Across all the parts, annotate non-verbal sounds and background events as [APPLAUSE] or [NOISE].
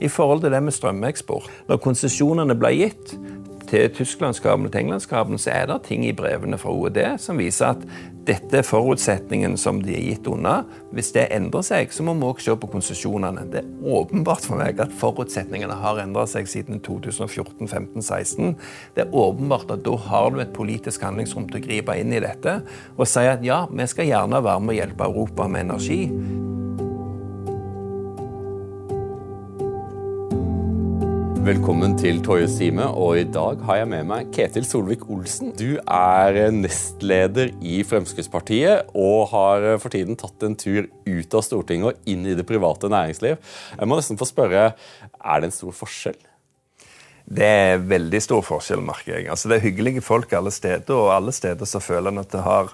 I forhold til det med strømeksport. Når konsesjonene ble gitt til Tysklandskabelen og til Englandskabelen, så er det ting i brevene fra OED som viser at dette er forutsetningen som de er gitt unna. Hvis det endrer seg, så må vi også se på konsesjonene. Det er åpenbart for meg at forutsetningene har endret seg siden 2014, 15, 16. Det er åpenbart at da har du et politisk handlingsrom til å gripe inn i dette og si at ja, vi skal gjerne være med å hjelpe Europa med energi. Velkommen til Toyes time, og i dag har jeg med meg Ketil Solvik-Olsen. Du er nestleder i Fremskrittspartiet og har for tiden tatt en tur ut av Stortinget og inn i det private næringsliv. Jeg må nesten få spørre, er det en stor forskjell? Det er veldig stor forskjell, merker jeg. Altså, det er hyggelige folk alle steder, og alle steder så føler en at det har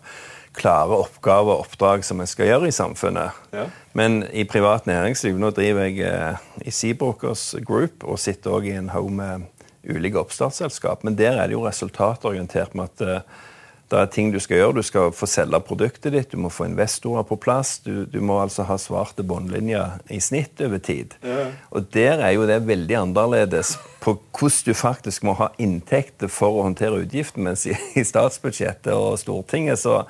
klare oppgaver og oppdrag som en skal gjøre i samfunnet. Ja. Men i privat næringsliv Nå driver jeg eh, i Seabrokers Group og sitter også i en haug med ulike oppstartsselskap. Men der er det jo resultatorientert med at eh, det er ting du skal gjøre. Du skal få selge produktet ditt, du må få investorer på plass. Du, du må altså ha svarte båndlinjer i snitt over tid. Ja. Og der er jo det veldig annerledes på hvordan du faktisk må ha inntekter for å håndtere utgiftene, mens i, i statsbudsjettet og Stortinget så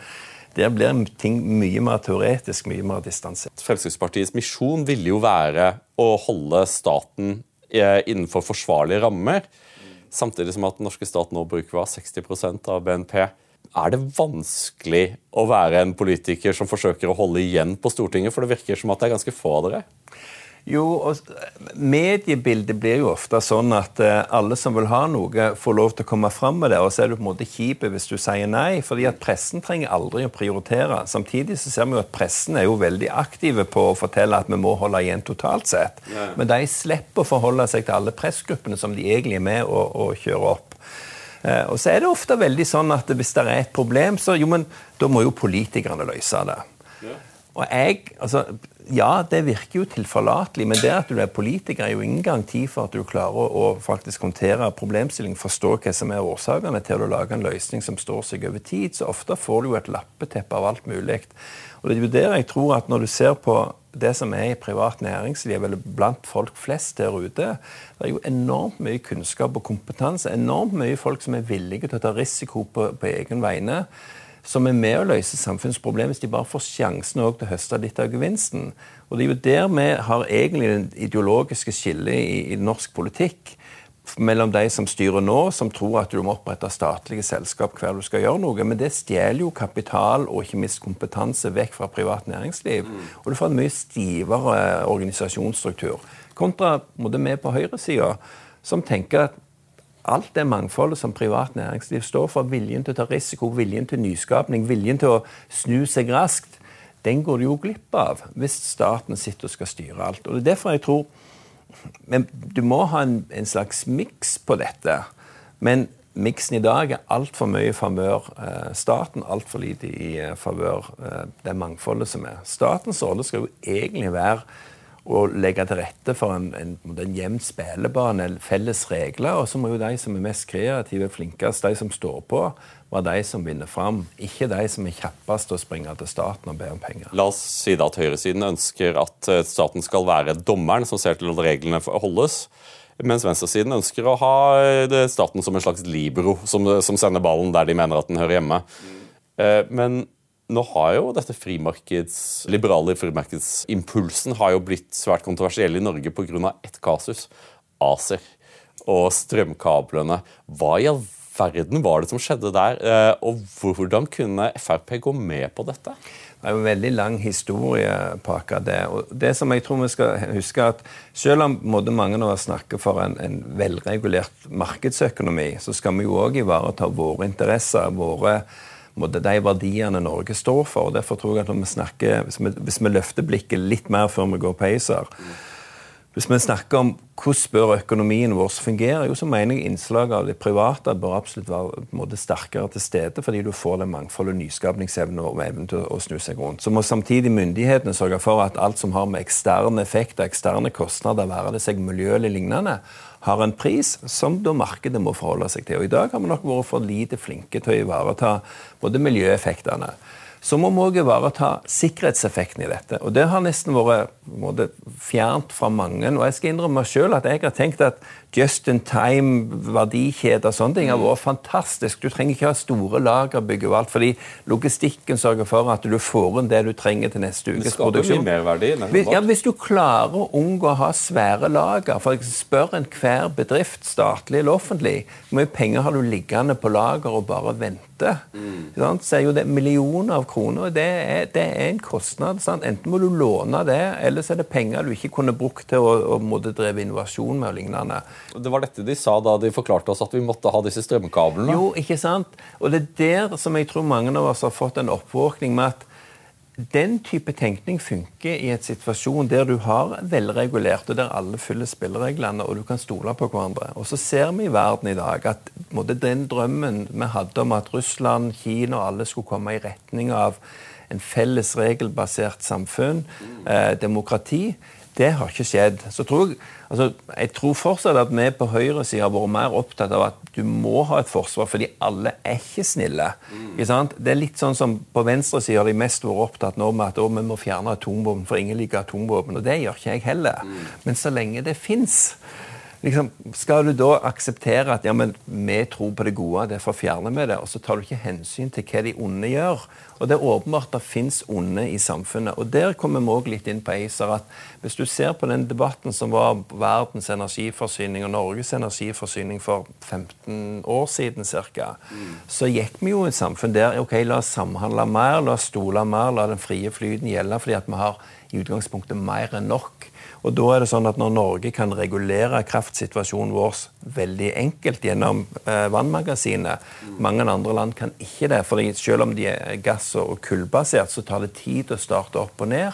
der blir ting mye mer teoretisk, mye mer distansert. Fremskrittspartiets misjon ville jo være å holde staten eh, innenfor forsvarlige rammer, samtidig som at den norske stat nå bruker 60% av BNP. Er det vanskelig å være en politiker som forsøker å holde igjen på Stortinget? For det virker som at det er ganske få av dere. Jo, og Mediebildet blir jo ofte sånn at eh, alle som vil ha noe, får lov til å komme fram med det. Og så er du på en måte kjip hvis du sier nei, fordi at pressen trenger aldri å prioritere. Samtidig så ser vi jo at pressen er jo veldig aktive på å fortelle at vi må holde igjen totalt sett. Men de slipper å forholde seg til alle pressgruppene som de egentlig er med og, og kjører opp. Eh, og så er det ofte veldig sånn at hvis det er et problem, så jo, men da må jo politikerne løse det. Og jeg, altså, ja, det virker jo tilforlatelig, men det at du er politiker, er jo ingen garanti for at du klarer å faktisk håndtere problemstillingen, forstå hva som er årsakene til å lage en løsning som står seg over tid. Så ofte får du jo et lappeteppe av alt mulig. Og det er jo der jeg tror at når du ser på det som er i privat næringsliv, eller blant folk flest der ute, det er jo enormt mye kunnskap og kompetanse. Enormt mye folk som er villige til å ta risiko på, på egen vegne som er med å løse samfunnsproblemet hvis de bare får sjansen til å høste litt av gevinsten. Og Det er jo der vi har egentlig det ideologiske skillet i, i, norsk politikk. Mellom de som styrer nå, som tror at du må opprette statlige selskap hver du skal gjøre noe. Men det stjeler jo kapital og ikke minst kompetanse vekk fra privat næringsliv. Mm. Og du får en mye stivere organisasjonsstruktur. Kontra måtte vi på høyresida, som tenker at alt det mangfoldet som privat næringsliv står for, viljen til å ta risiko, viljen til nyskapning, viljen til å snu seg raskt, den går du jo glipp av hvis staten sitter og skal styre alt. Og det er derfor jeg tror men Du må ha en, en slags miks på dette. Men miksen i dag er altfor mye i favør eh, staten, altfor lite i eh, favør eh, det mangfoldet som er. Statens rolle skal jo egentlig være å legge til rette for en, en, en jevn spillebane, felles regler. Og så må jo de som er mest kreative, flinkest, de som står på, være de som vinner fram. Ikke de som er kjappest og å springe til staten og be om penger. La oss si da at høyresiden ønsker at eh, staten skal være dommeren som ser til at reglene holdes. Mens venstresiden ønsker å ha eh, staten som en slags libro, som, som sender ballen der de mener at den hører hjemme. Mm. Men nå har jo dette frimarkeds, liberale frimarkedsimpulsen har jo blitt svært kontroversiell i Norge pga. ett kasus, ACER og strømkablene. Hva i all verden var det som skjedde der, eh, og hvordan kunne Frp gå med på dette? Det er jo en veldig lang historie på akkurat det. og det som jeg tror vi skal huske at Selv om mange av oss snakker for en, en velregulert markedsøkonomi, så skal vi jo òg ivareta våre interesser. våre de verdiene Norge står for. og Derfor tror jeg at når vi snakker, hvis vi, hvis vi løfter blikket litt mer før vi går på Hvis vi snakker om hvordan bør økonomien vår fungere, jo, så mener jeg innslaget av det private bør absolutt være måte, sterkere til stede, fordi du får det mangfoldet, nyskapningsevne og evnen til å snu seg rundt. Så må samtidig myndighetene sørge for at alt som har med eksterne effekter, eksterne kostnader, være det seg miljø eller lignende, har en pris som da markedet må forholde seg til. Og I dag har vi nok vært for lite flinke til å ivareta både miljøeffektene. Så må vi òg ivareta sikkerhetseffekten i dette. Og Det har nesten vært fjernt fra mange. Og jeg skal innrømme selv at jeg har tenkt at just in time, verdikjeder og sånne ting har vært fantastisk. Du trenger ikke ha store lagerbygg og alt, fordi logistikken sørger for at du får inn det du trenger til neste ukes produksjon. Merverdi, hvis, ja, hvis du klarer å unngå å ha svære lager, for spør enhver bedrift, statlig eller offentlig, hvor mye penger har du liggende på lager og bare venter? Mm. Så er jo det millioner av kroner. Det er, det er en kostnad. Sant? Enten må du låne det, eller så er det penger du ikke kunne brukt til å, å dreve innovasjon med og lignende. Det var dette de sa da de forklarte oss at vi måtte ha disse strømkablene? Jo, ikke sant? Og det er der som jeg tror mange av oss har fått en oppvåkning med at den type tenkning funker i et situasjon der du har velregulert, og der alle følger spillereglene, og du kan stole på hverandre. Og så ser vi i verden i dag at den drømmen vi hadde om at Russland, Kina og alle skulle komme i retning av en felles regelbasert samfunn, eh, demokrati, det har ikke skjedd. Så tror jeg, altså, jeg tror fortsatt at vi på høyresida har vært mer opptatt av at du må ha et forsvar, fordi alle er ikke snille. Mm. Ikke det er litt sånn som På venstresida har de mest vært opptatt nå med at vi må fjerne atomvåpen, for ingen liker atomvåpen. Og det gjør ikke jeg heller. Mm. Men så lenge det fins liksom, Skal du da akseptere at ja, men vi tror på det gode, derfor fjerner vi det, og så tar du ikke hensyn til hva de onde gjør? Og Det er åpenbart det fins onde i samfunnet. Og Der kommer vi òg litt inn på ACER. at Hvis du ser på den debatten som var verdens energiforsyning og Norges energiforsyning for 15 år siden ca., mm. så gikk vi jo i et samfunn der ok, la oss samhandle mer, la oss stole mer, la den frie flyten gjelde, fordi at vi har i utgangspunktet mer enn nok. Og da er det sånn at Når Norge kan regulere kraftsituasjonen vår veldig enkelt gjennom eh, vannmagasinet Mange andre land kan ikke det. for Selv om de er gass- og kullbasert, så tar det tid å starte opp og ned.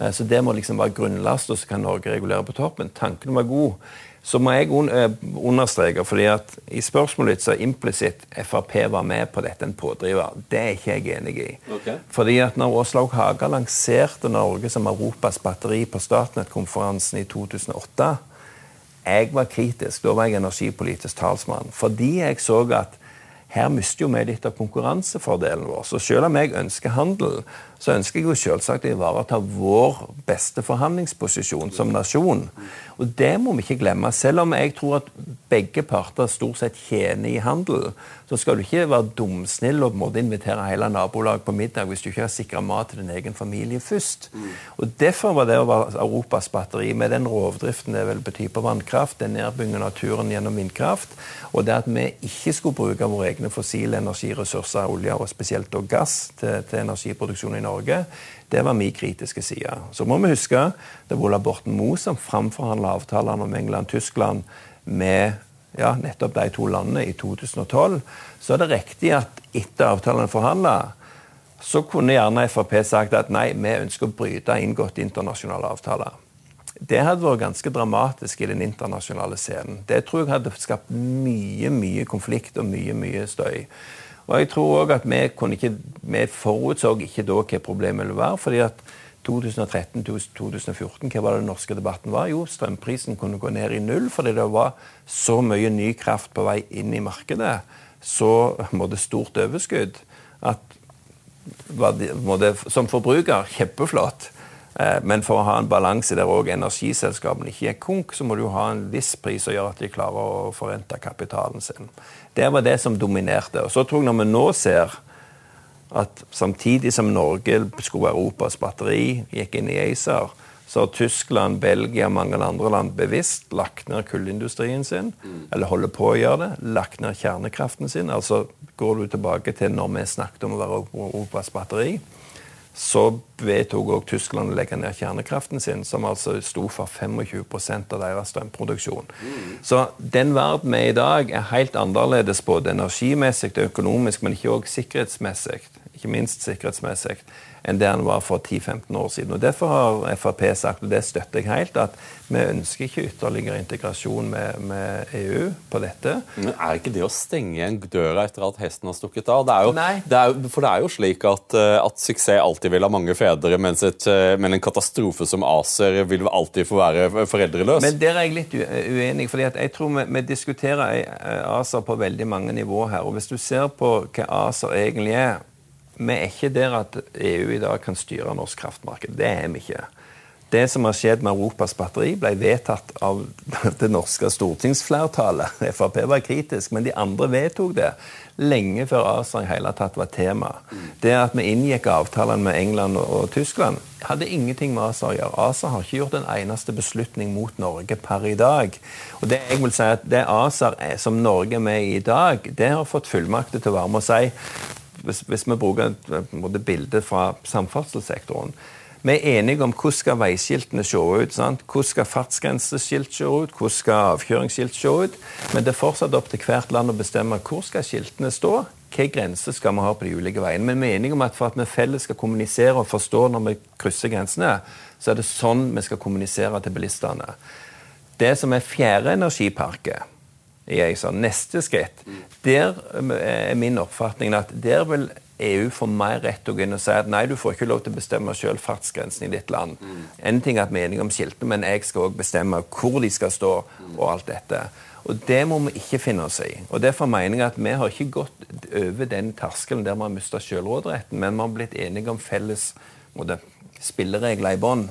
Eh, så Det må liksom være grunnlast, og så kan Norge regulere på toppen. Tanken var god så må jeg eh, understreke, fordi at i spørsmålet ditt så implisitt Frp var med på dette, en pådriver. Det er ikke jeg enig i. Okay. Fordi at når Åslaug Haga lanserte Norge som Europas batteri på Statnett-konferansen i 2008 Jeg var kritisk. Da var jeg energipolitisk talsmann. Fordi jeg så at her mister jo vi litt av konkurransefordelen vår. Så selv om jeg ønsker handel, så ønsker jeg jo selvsagt å ivareta vår beste forhandlingsposisjon som nasjon. Og det må vi ikke glemme. Selv om jeg tror at begge parter stort sett tjener i handel, så skal du ikke være dumsnill og måte invitere hele nabolaget på middag hvis du ikke har sikra mat til din egen familie først. Og Derfor var det å være Europas batteri med den rovdriften det vil bety på vannkraft, den nedbyggingen av naturen gjennom vindkraft, og det at vi ikke skulle bruke våre egne fossile energiressurser, olje og spesielt og gass, til, til energiproduksjon i Norge, det var min kritiske side. Så må vi huske det var Ola Borten Moe som framforhandla avtalene om England-Tyskland med ja, nettopp de to landene i 2012. Så er det riktig at etter avtalen forhandla, så kunne gjerne Frp sagt at nei, vi ønsker å bryte inngåtte internasjonale avtaler. Det hadde vært ganske dramatisk i den internasjonale scenen. Det tror jeg hadde skapt mye mye konflikt og mye mye støy. Og jeg tror også at Vi ikke, vi forutså ikke da hva problemet ville være. fordi at 2013-2014, hva var det den norske debatten var? Jo, strømprisen kunne gå ned i null fordi det var så mye ny kraft på vei inn i markedet. Så måtte stort overskudd at Som forbruker kjempeflott. Eh, men for å ha en balanse der òg energiselskapene ikke er konk, så må du ha en viss pris som gjør at de klarer å forrente kapitalen sin. Det var det som dominerte. Og så tror jeg når vi nå ser at samtidig som Norge skulle være Europas batteri, gikk inn i ACER, så har Tyskland, Belgia og mange andre land bevisst lagt ned kullindustrien sin, eller holder på å gjøre det, lagt ned kjernekraften sin. Altså går du tilbake til når vi snakket om å være Europas batteri så vedtok også Tyskland å legge ned kjernekraften sin, som altså sto for 25% av deres strømproduksjon. Mm. Så den verden vi er i dag, er helt annerledes både energimessig og økonomisk, men ikke også sikkerhetsmessig. Ikke minst sikkerhetsmessig enn det han var for 10-15 år siden. Og Derfor har Frp sagt, og det støtter jeg helt, at vi ønsker ikke ytterligere integrasjon med, med EU på dette. Men Er ikke det å stenge igjen døra etter at hesten har stukket av? Det jo, det er, for det er jo slik at, eh, at, suksess alltid vil ha mange fedre, mens et, eh, men en katastrofe som ACER vil alltid få være foreldreløs. Men Der er jeg litt uenig, for jeg tror vi, vi diskuterer eh, ACER på veldig mange nivåer her. og Hvis du ser på hva ACER egentlig er vi er ikke der at EU i dag kan styre norsk kraftmarked. Det er vi ikke. Det som har skjedd med Europas batteri, ble vedtatt av [LAUGHS] det norske stortingsflertallet. [LAUGHS] Frp var kritisk, men de andre vedtok det lenge før ACER i hele tatt var tema. Det at vi inngikk avtalene med England og Tyskland, hadde ingenting med ACER å gjøre. ACER har ikke gjort en eneste beslutning mot Norge per i dag. Og Det jeg vil si at det ACER er, som Norge er med i i dag, det har fått fullmakter til å være med og si hvis, hvis vi bruker et bilde fra samferdselssektoren vi er enige om hvordan skal veiskiltene se ut. Sant? Hvordan skal fartsgrenseskilt se ut, hvordan skal avkjøringsskilt se ut. Men det er fortsatt opp til hvert land å bestemme hvor skal skiltene stå. Hvilke grenser skal vi ha på de ulike veiene. Men vi er enige om at for at vi felles skal kommunisere og forstå når vi krysser grensene, så er det sånn vi skal kommunisere til bilistene. Det som er fjerde energiparket, i sånn neste skritt, der er min oppfatning at der vil EU får mer rett til å gå inn og si at nei, du får ikke lov til å bestemme selv fartsgrensen i ditt land. Mm. En ting er at vi er enige om skiltene, men jeg skal òg bestemme hvor de skal stå. og alt dette. Og Det må vi ikke finne oss i. Og Derfor mener jeg at vi har ikke gått over den terskelen der vi har mista selvråderetten, men vi har blitt enige om felles spilleregler i bånn.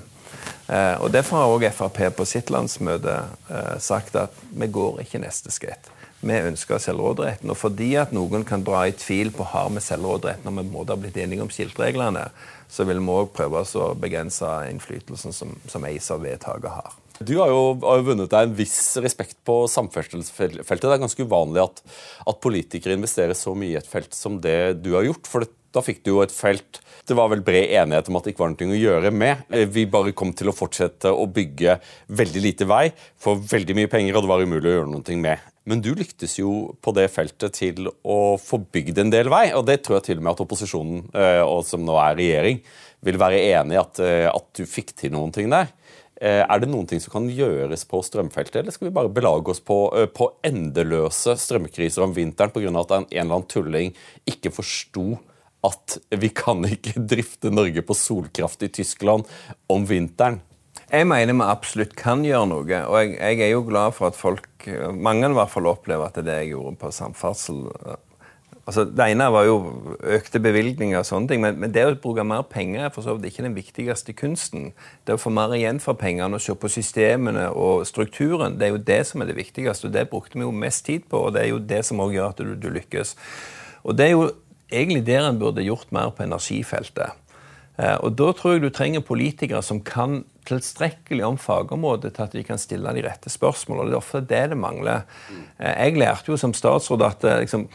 Eh, og Derfor har òg Frp på sitt landsmøte eh, sagt at vi går ikke neste skritt vi ønsker selvråderetten. Og fordi at noen kan dra i tvil på har vi selvråderetten, og vi måtte ha blitt enige om skiltreglene, så vil vi òg prøve å begrense innflytelsen som, som ACER-vedtaket har. Du har jo, har jo, vunnet deg en viss respekt på samferdselsfeltet. Det er ganske uvanlig at, at, politikere investerer så mye i et felt som det du har gjort. for da fikk du jo et felt det var vel bred enighet om at det ikke var noe å gjøre med. Eh, vi bare kom til å fortsette å bygge veldig lite vei for veldig mye penger, og det var umulig å gjøre noe med. Men du lyktes jo på det feltet til å få bygd en del vei, og det tror jeg til og med at opposisjonen, eh, og som nå er regjering, vil være enig i at, eh, at du fikk til noen ting der. Er det noen ting som kan gjøres på strømfeltet, eller skal vi bare belage oss på, på endeløse strømkriser om vinteren pga. at en eller annen tulling ikke forsto at vi kan ikke [LAUGHS] drifte Norge på solkraft i Tyskland om vinteren? Jeg mener vi absolutt kan gjøre noe. Og jeg, jeg, er jo glad for at folk, mange i hvert fall, opplever at det er det jeg gjorde på samferdsel Altså, det ene var jo økte bevilgninger og sånne ting, men, men det å bruke mer penger er for så vidt ikke den viktigste kunsten. Det å få mer igjen for pengene og se på systemene og strukturen, det er jo det som er det viktigste. og Det brukte vi jo mest tid på, og det er jo det som også gjør at du, du lykkes. Og det er jo egentlig der en burde gjort mer på energifeltet. Eh, og Da tror jeg du trenger politikere som kan tilstrekkelig om fagområdet til at de kan stille de rette spørsmålene. Det er ofte det det mangler. Eh, jeg lærte jo som statsråd at eh, liksom,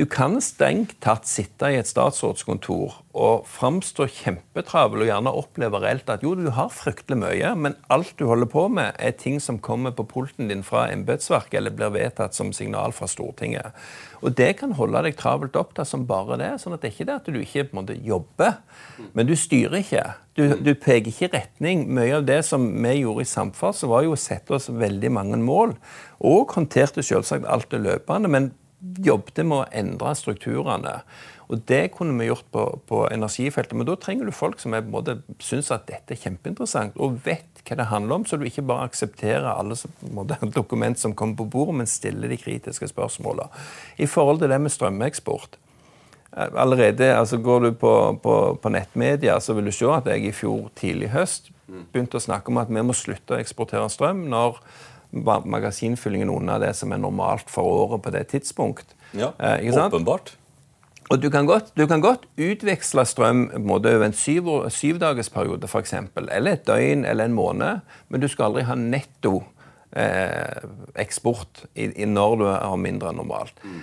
du kan strengt tatt sitte i et statsrådskontor og framstå kjempetravel og gjerne oppleve reelt at jo, du har fryktelig mye, men alt du holder på med, er ting som kommer på pulten din fra embetsverket eller blir vedtatt som signal fra Stortinget. Og det kan holde deg travelt opptatt som bare det. sånn at det er ikke det at du ikke på en måte jobber, men du styrer ikke. Du, du peker ikke retning. Mye av det som vi gjorde i samferdsel, var jo å sette oss veldig mange mål. Og håndterte selvsagt alt det løpende. men jobbet med å endre strukturene. Og Det kunne vi gjort på, på energifeltet. Men da trenger du folk som syns at dette er kjempeinteressant, og vet hva det handler om, så du ikke bare aksepterer alle [LAUGHS] dokument som kommer på bordet, men stiller de kritiske spørsmålene. I forhold til det med strømeksport eh, Allerede, altså Går du på, på, på nettmedia, så vil du se at jeg i fjor tidlig høst begynte å snakke om at vi må slutte å eksportere strøm når magasinfyllingen under det som er normalt for året på det tidspunkt. Ja, eh, åpenbart. Og du kan, godt, du kan godt utveksle strøm over en syv, syvdagersperiode f.eks., eller et døgn eller en måned, men du skal aldri ha netto eh, eksport i, i når du har mindre enn normalt. Mm.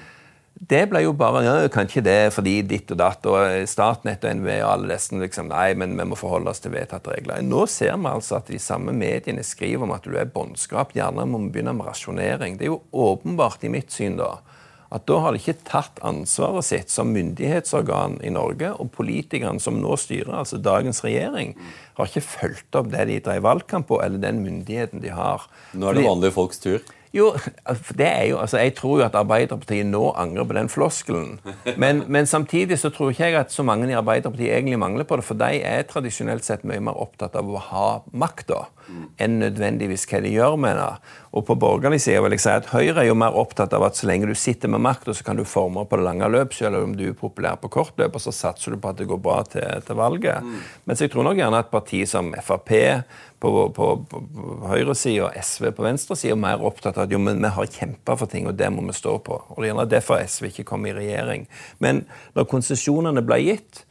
Det ble jo bare ja, kanskje det det fordi ditt og datt, og Statnett og NVE og alle disse liksom, Nei, men vi må forholde oss til vedtatte regler. Nå ser vi altså at de samme mediene skriver om at du er båndskrapt. Gjerne må vi begynne med rasjonering. Det er jo åpenbart i mitt syn da at da har de ikke tatt ansvaret sitt som myndighetsorgan i Norge. Og politikerne som nå styrer, altså dagens regjering, har ikke fulgt opp det de drev valgkamp på, eller den myndigheten de har. Nå er det vanlige folks tur? Jo, det er jo, altså Jeg tror jo at Arbeiderpartiet nå angrer på den floskelen. Men, men, samtidig så tror ikke jeg at så mange i Arbeiderpartiet egentlig mangler på det. For de er tradisjonelt sett mye mer opptatt av å ha makta enn nødvendigvis hva de gjør med det. Og på borgerlig side vil jeg si at Høyre er jo mer opptatt av at så lenge du sitter med makta, så kan du forme på det lange løp, selv om du er populær på kort løp, og så satser du på at det går bra til, til valget. Mm. Mens jeg tror nok gjerne at partier som Frp på, på, på, på høyresida og SV på venstresida er mer opptatt av at jo, men vi har kjempa for ting, og det må vi stå på. Og Det er gjerne derfor SV ikke kom i regjering. Men når konsesjonene ble gitt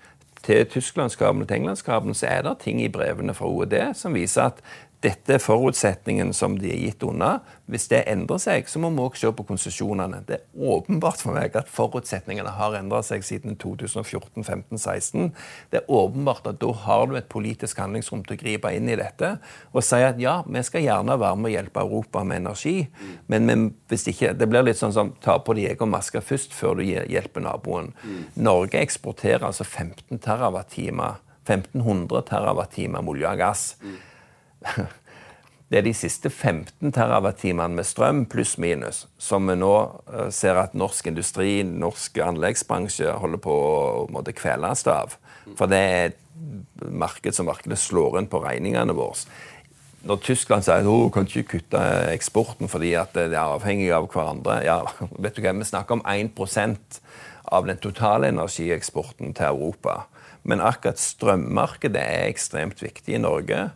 til Tysklandskabelen og til Englandskabelen, så er det ting i brevene fra OED som viser at dette er forutsetningen som de er gitt unna. Hvis det endrer seg, så må vi også se på konsesjonene. Det er åpenbart for meg at forutsetningene har endret seg siden 2014 15 16 Det er åpenbart at da har du et politisk handlingsrom til å gripe inn i dette og si at ja, vi skal gjerne være med å hjelpe Europa med energi, men, men hvis ikke Det blir litt sånn som ta på deg egen maske først før du hjelper naboen. Norge eksporterer altså 15 TWh 1500 TWh olje og gass. Det er de siste 15 TWh med strøm, pluss-minus, som vi nå eh, ser at norsk industri, norsk anleggsbransje holder på å kveles av. For det er et marked som virkelig slår inn på regningene våre. Når Tyskland sier at hun kan ikke kutte eksporten fordi at det er avhengig av hverandre ja, [LAUGHS] vet du hva, Vi snakker om 1% av den totale energieksporten til Europa. Men akkurat strømmarkedet er ekstremt viktig i Norge.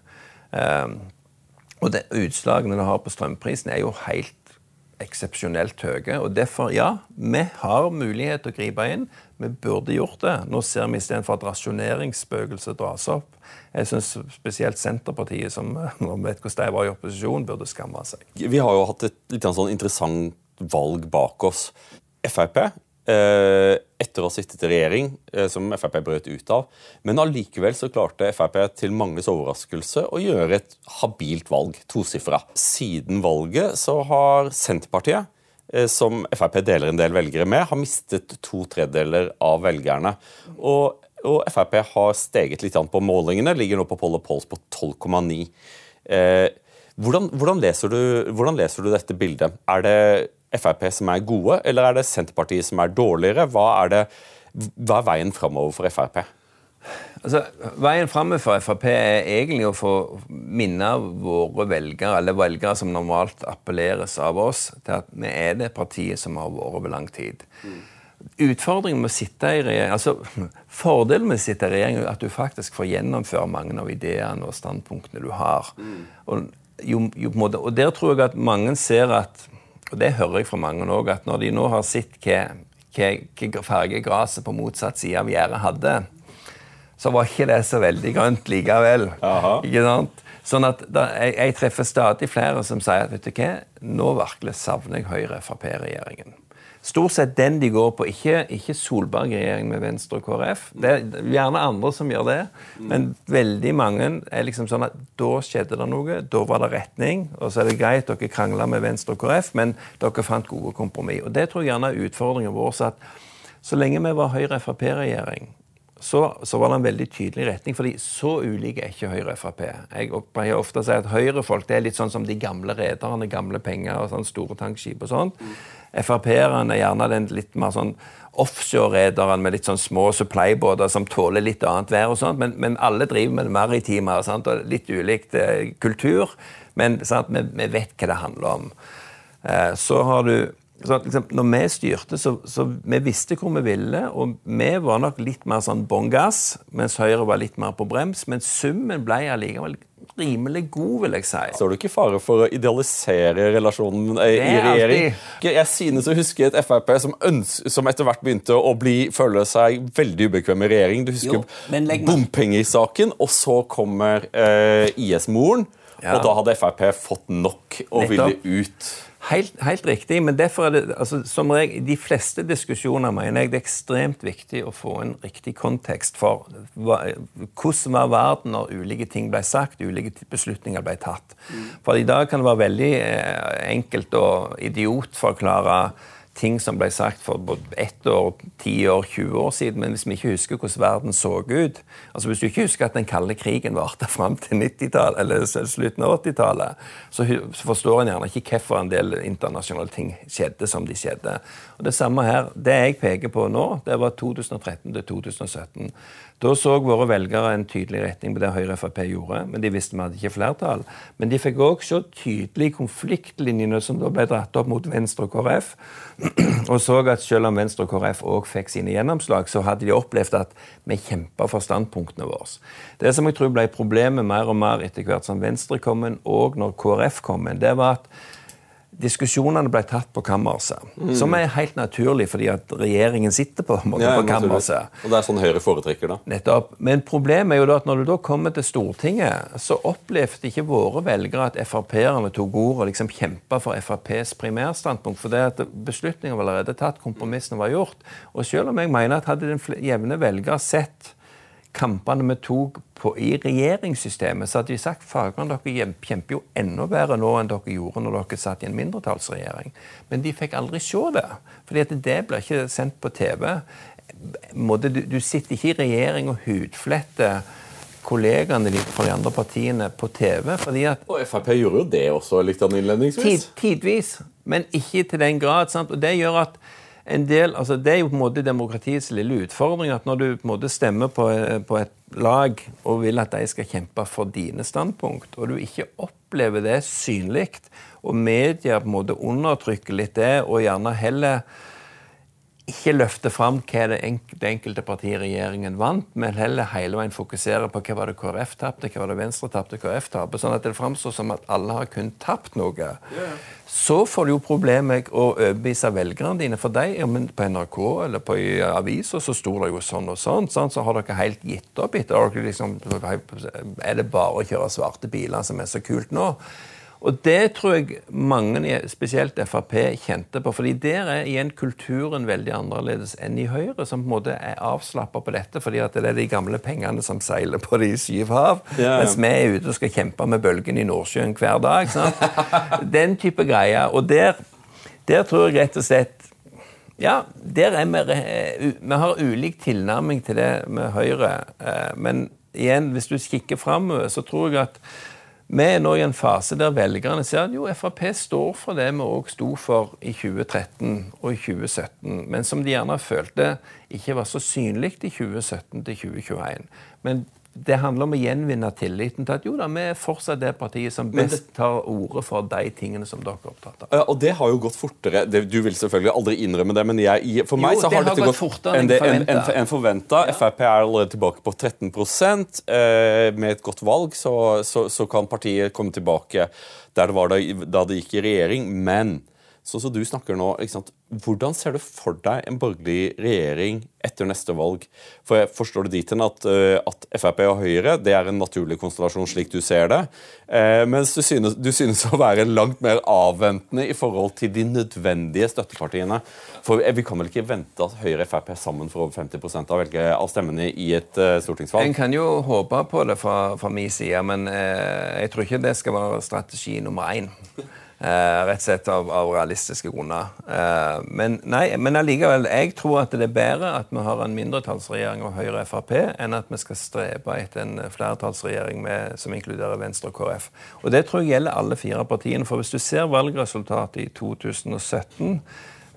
Um, og det, Utslagene det har på strømprisen, er jo helt eksepsjonelt høye. Og derfor, ja, vi har mulighet til å gripe inn. Vi burde gjort det. Nå ser vi istedenfor at rasjoneringsspøkelset dras opp. Jeg syns spesielt Senterpartiet, som når vet hvordan de var i opposisjon, burde skamme seg. Vi har jo hatt et litt sånn interessant valg bak oss. Frp Eh, etter å ha sittet i regjering, eh, som Frp brøt ut av. Men allikevel så klarte Frp til manges overraskelse å gjøre et habilt valg, tosifra. Siden valget så har Senterpartiet, eh, som Frp deler en del velgere med, har mistet to tredjedeler av velgerne. Og, og Frp har steget litt på målingene, ligger nå på Poll Polls på 12,9. Eh, hvordan, hvordan, hvordan leser du dette bildet? Er det Frp som er gode, eller er det Senterpartiet som er dårligere? Hva er, det, hva er veien framover for Frp? Altså, Veien framover for Frp er egentlig å få minne våre velgere, eller velgere som normalt appelleres av oss, til at vi er det partiet som har vært over lang tid. Mm. Utfordringen med å sitte i regjering, altså Fordelen med å sitte i regjering er at du faktisk får gjennomføre mange av ideene og standpunktene du har. Mm. Og, jo, jo, og Der tror jeg at mange ser at og det hører jeg fra mange òg, at når de nå har sett hva farge gresset på motsatt side av gjerdet hadde, så var ikke det så veldig grønt likevel. Aha. Ikke sant? Sånn at da, jeg, jeg, treffer stadig flere som sier at vet du hva, nå virkelig savner jeg Høyre-Frp-regjeringen stort sett den de går på. Ikke, ikke Solberg-regjering med Venstre og KrF. Det er gjerne andre som gjør det, men veldig mange er liksom sånn at da skjedde det noe, da var det retning. Og så er det greit dere krangla med Venstre og KrF, men dere fant gode kompromiss. Og det tror jeg gjerne er utfordringen vår. Så, at, så lenge vi var Høyre-Frp-regjering, så, så, var det en veldig tydelig retning. fordi så ulike er ikke Høyre og Frp. Jeg pleier ofte å si at Høyre-folk er litt sånn som de gamle rederne, gamle penger og sånn store tankskip og sånt. Frp-erne er gjerne den litt mer sånn offshore-rederen med litt sånn små supply-båter som tåler litt annet vær. og sånt, Men, men alle driver med det maritime sant, og litt ulikt eh, kultur. Men vi, vi, vet hva det handler om. Eh, så har du så, liksom, når vi styrte, så, så vi visste hvor vi ville, og vi var nok litt mer sånn bånn gass, mens Høyre var litt mer på brems. Men summen ble allikevel rimelig god, vil jeg si. Står du ikke i fare for å idealisere relasjonen i regjering? Alltid. Jeg synes å huske et Frp som, som, etter hvert begynte å bli, føle seg veldig ubekvem i regjering. Du husker bompengesaken, og så kommer eh, IS-moren. Ja. Og da hadde Frp fått nok og ville ut. Helt, helt, riktig, men derfor er det altså, som regel, de fleste diskusjoner mener jeg det er ekstremt viktig å få en riktig kontekst for hva, hvordan var verden når ulike ting ble sagt, ulike beslutninger ble tatt. Mm. For i dag kan det være veldig eh, enkelt å idiotforklare ting som ble sagt for både ett år, ti år, 20 år siden. Men hvis vi ikke husker hvordan verden så ut altså Hvis du ikke husker at den kalde krigen varte [LAUGHS] fram til 90-tallet, eller slutten av 80-tallet, så, så, forstår en gjerne ikke hvorfor en del internasjonale ting skjedde som de skjedde. Og Det samme her. Det jeg peker på nå, det var 2013 til 2017. Da så våre velgere en tydelig retning på det Høyre og Frp gjorde, men de visste vi hadde ikke flertall. Men de fikk òg så tydelig konfliktlinjene som da ble dratt opp mot Venstre og KrF, [CLEARS THROAT] og så at selv om Venstre og KrF òg fikk sine gjennomslag, så hadde de opplevd at vi kjempa for standpunktene våre. Det som jeg tror ble problemet mer og mer etter hvert som Venstre kom inn, og når KrF kom inn, det var at diskusjonene ble tatt på kammerset. Mm. Som er helt naturlig, fordi at regjeringen sitter på, måte, ja, på kammerset. Og det er sånn Høyre foretrekker det. Nettopp. Men problemet er jo da at når du da kommer til Stortinget, så opplevde ikke våre velgere at Frp-erne tok ord og liksom kjempa for FrPs primærstandpunkt. For det at beslutningen var allerede tatt, kompromissene var gjort. Og selv om jeg mener at hadde den jevne velger sett kampene vi tok på, i regjeringssystemet, så hadde de sagt fagerne dere kjemper jo enda bedre nå enn dere gjorde når dere satt i en mindretallsregjering. Men de fikk aldri se det, fordi det ble ikke sendt på TV. Du, du sitter ikke i regjering og hudfletter kollegaene dine fra de andre partiene på TV. fordi at... Og Frp gjorde jo det også litt innledningsvis. Tid, tidvis, men ikke til den grad. Sant? Og det gjør at en del, altså Det er jo på en måte demokratiets lille utfordring. at Når du på en måte stemmer på, på, et lag og vil at de skal kjempe for dine standpunkt, og du ikke opplever det synlig, og media på en måte undertrykker litt det, og gjerne heller ikke løfte fram hva det, enkelte partiet regjeringen vant, men heller hele veien fokusere på hva var det KrF tapte, hva var det Venstre tapte, KrF tapte, sånn at det framstår som at alle har kun tapt noe. Yeah. Så får du jo problemer med å overbevise velgerne dine. For deg, ja, på NRK eller på aviser så sto det jo sånn og sånn. sånn så har dere helt gitt opp etter. Liksom, er det bare å kjøre svarte biler som er så kult nå? Og det tror jeg mange, spesielt Frp, kjente på. fordi der er igjen kulturen veldig annerledes enn i Høyre, som på en måte er avslappa på dette, fordi at det er de gamle pengene som seiler på de syv hav, yeah. mens vi er ute og skal kjempe med bølgene i Nordsjøen hver dag. Sant? [LAUGHS] Den type greier. Og der, der tror jeg rett og slett ja, der er vi, vi har ulik tilnærming til det med Høyre. Eh, men igjen, hvis du kikker framover, så tror jeg at vi er nå i en fase der velgerne ser at jo, Frp står for det vi òg sto for i 2013 og i 2017, men som de gjerne følte ikke var så synlig i 2017 til 2021. Men det handler om å gjenvinne tilliten til at jo da, vi er fortsatt det partiet som best tar ordet for de tingene som dere er opptatt av. Og det har jo gått fortere. Det, du vil selvfølgelig aldri innrømme det, men jeg, for meg jo, så har, det dette gått fortere enn en, en, en forventa. Ja. Frp er allerede tilbake på 13 eh, Med et godt valg så, så, så, kan partiet komme tilbake der det var da, da det gikk i regjering. Men sånn som du snakker nå, hvordan ser du for deg en borgerlig regjering etter neste valg? For jeg Forstår du dit hen at, uh, at, Frp og Høyre det er en naturlig konstellasjon slik du ser det, Eh, mens du synes, du synes, å være langt mer avventende i forhold til de nødvendige støttepartiene? For Vi kan vel ikke vente at Høyre og Frp er sammen for over 50 av, velge, av stemmene i et uh, stortingsvalg? En kan jo håpe på det fra, fra min side, men jeg tror ikke det skal være strategi nummer én. Uh, rett og slett av, av realistiske grunner. Eh, men nei, men allikevel, jeg tror at det er bedre at vi har en mindretallsregjering av Høyre og Frp, enn at vi skal strebe etter en flertallsregjering med, som inkluderer Venstre og KrF. Og Det tror jeg gjelder alle fire partiene. For hvis du ser valgresultatet i 2017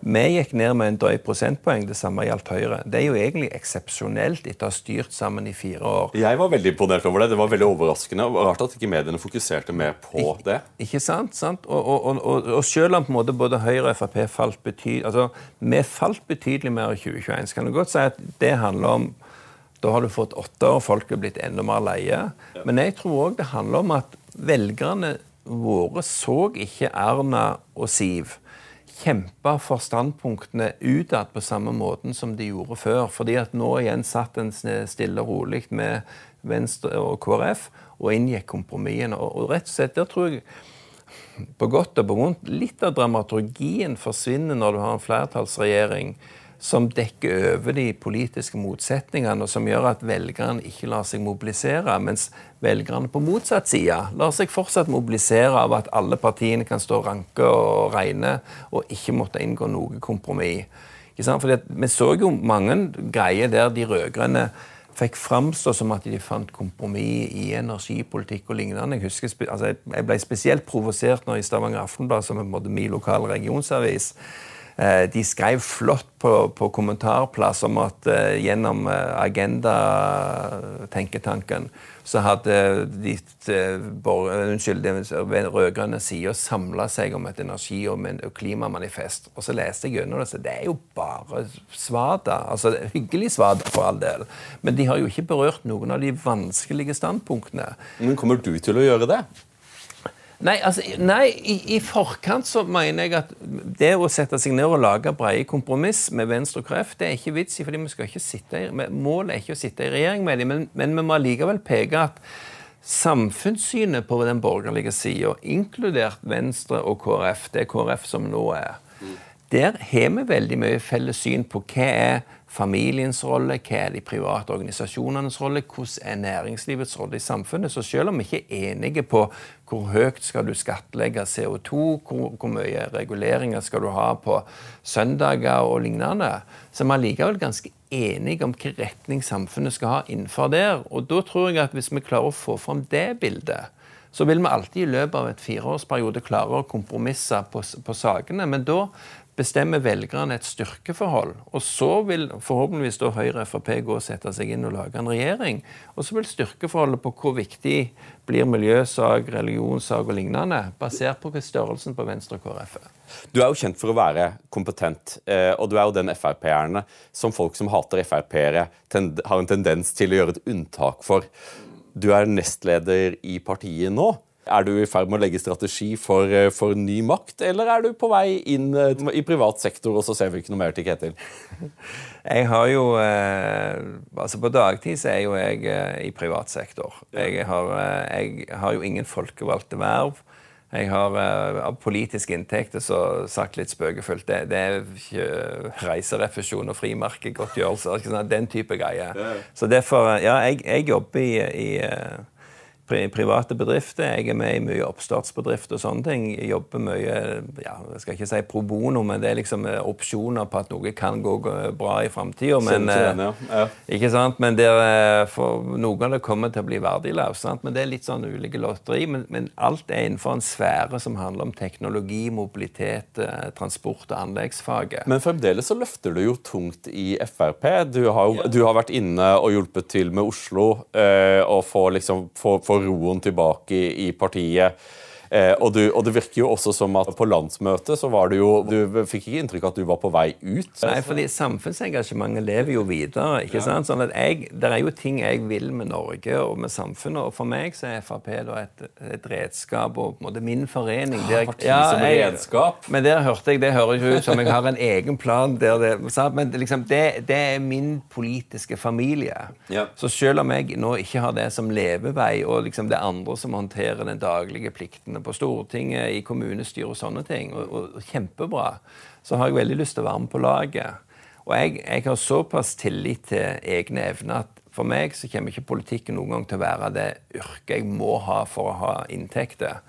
vi gikk ned med en drøy prosentpoeng. Det samme gjaldt Høyre. Det er jo egentlig eksepsjonelt etter å ha styrt sammen i fire år. Jeg var veldig imponert over det. Det var veldig overraskende. Rart at ikke mediene fokuserte mer på Ik det. Ikke sant? sant? Og, og, og, og, selv om på en måte både Høyre og Frp falt betydelig altså, Vi falt betydelig mer i 2021. Så kan du godt si at det handler om da har du fått åtte år, folk er blitt enda mer leie. Men jeg tror òg det handler om at velgerne våre så ikke Erna og Siv kjempe for standpunktene utad på samme måten som de gjorde før. Fordi at nå igjen satt en stille og rolig med Venstre og KrF og inngikk kompromissene. Og, rett og slett, der tror jeg på godt og på vondt litt av dramaturgien forsvinner når du har en flertallsregjering som dekker over de politiske motsetningene, og som gjør at velgerne ikke lar seg mobilisere, mens velgerne på motsatt side lar seg fortsatt mobilisere av at alle partiene kan stå ranke og regne og ikke måtte inngå noe kompromiss. Fordi vi så jo mange greier der de rød-grønne fikk framstå som at de fant kompromiss i energipolitikk og lignende. Jeg, husker, altså jeg ble spesielt provosert når i Stavanger Aftenblad, som er min lokale regionsavis, de skrev flott på, på kommentarplass om at uh, gjennom uh, Agenda-tenketanken så hadde de rød-grønne sida samla seg om et energi- og, og klimamanifest. Og så leste jeg gjennom det, så det er jo bare svada. Altså, hyggelig svada, for all del. Men de har jo ikke berørt noen av de vanskelige standpunktene. Men kommer du til å gjøre det? Nei, altså, nei i, i, forkant så mener jeg at det å sette seg ned og lage brede kompromiss med Venstre og KrF, det er ikke vits i, fordi vi skal ikke sitte i, Målet er ikke å sitte i regjering med dem, men, men vi må likevel peke at samfunnssynet på den borgerlige sida, inkludert Venstre og KrF, det er KrF som nå er, der har vi veldig mye felles syn på hva er familiens rolle, hva er de private organisasjonenes rolle, hvordan er næringslivets rolle i samfunnet. Så selv om vi ikke er enige på hvor høyt skal du skattlegge CO2, hvor, hvor mye reguleringer skal du ha på søndager og lignende, så er vi likevel ganske enige om hvilken retning samfunnet skal ha innenfor der. Og da tror jeg at hvis vi klarer å få fram det bildet, så vil vi alltid i løpet av et fireårsperiode klare å kompromisse på, på sakene. Men da bestemmer velgerne et styrkeforhold. Og så vil forhåpentligvis da Høyre og Frp gå og sette seg inn og lage en regjering. Og så vil styrkeforholdet på hvor viktig blir miljøsak, religionssak og lignende, basert på størrelsen på Venstre og KrF er. Du er jo kjent for å være kompetent, eh, og du er jo den Frp-erne som folk som hater Frp-ere, har en tendens til å gjøre et unntak for. Du er nestleder i partiet nå. Er du i ferd med å legge strategi for, eh, for, ny makt, eller er du på vei inn eh, i privat sektor, og så ser vi ikke noe mer til Ketil? [LAUGHS] Jeg har jo eh, Altså, på dagtid så er jo jeg i privat sektor. Jeg har, jeg har jo ingen folkevalgte verv. Jeg har av politiske inntekter så sagt litt spøkefullt det, det er reiserefusjon og frimerkegodtgjørelse. Den type greier. Så derfor Ja, jeg, jeg jobber i, i private bedrifter. Jeg er med i mye oppstartsbedrifter og sånne ting. Jeg jobber mye ja, jeg skal ikke si pro bono, men det er liksom eh, opsjoner på at noe kan gå bra i framtida. Men, ja. ja. Ikke sant? men det er, for noen av det kommer til å bli verdiløst. Men det er litt sånn ulike lotteri. Men, men, alt er innenfor en sfære som handler om teknologi, mobilitet, eh, transport og anleggsfaget. Men fremdeles så løfter du jo tungt i Frp. Du har, du har vært inne og hjulpet til med Oslo øh, og få liksom få, få roen tilbake i, i partiet. Eh, og, du, og, det virker jo også som at på landsmøtet så var du jo Du fikk ikke inntrykk av at du var på vei ut? Nei, fordi samfunnsengasjementet lever jo videre. ikke ja. sant? Sånn at jeg, Det er jo ting jeg vil med Norge og med samfunnet. Og for meg så er Frp da et, et redskap og på en måte min forening. Der, Parti ja, som jeg, redskap? Men der hørte jeg, det høres ut som jeg har en egen plan. der det, Men liksom, det, det er min politiske familie. Ja. Så selv om jeg nå ikke har det som levevei, og liksom det er andre som håndterer den daglige pliktene på Stortinget, i kommunestyret og sånne ting. Og, og, og, kjempebra. Så har jeg veldig lyst til å være med på laget. Og jeg, jeg har såpass tillit til egne evner at for meg så kommer ikke politikken noen gang til å være det yrket jeg må ha for å ha inntekter.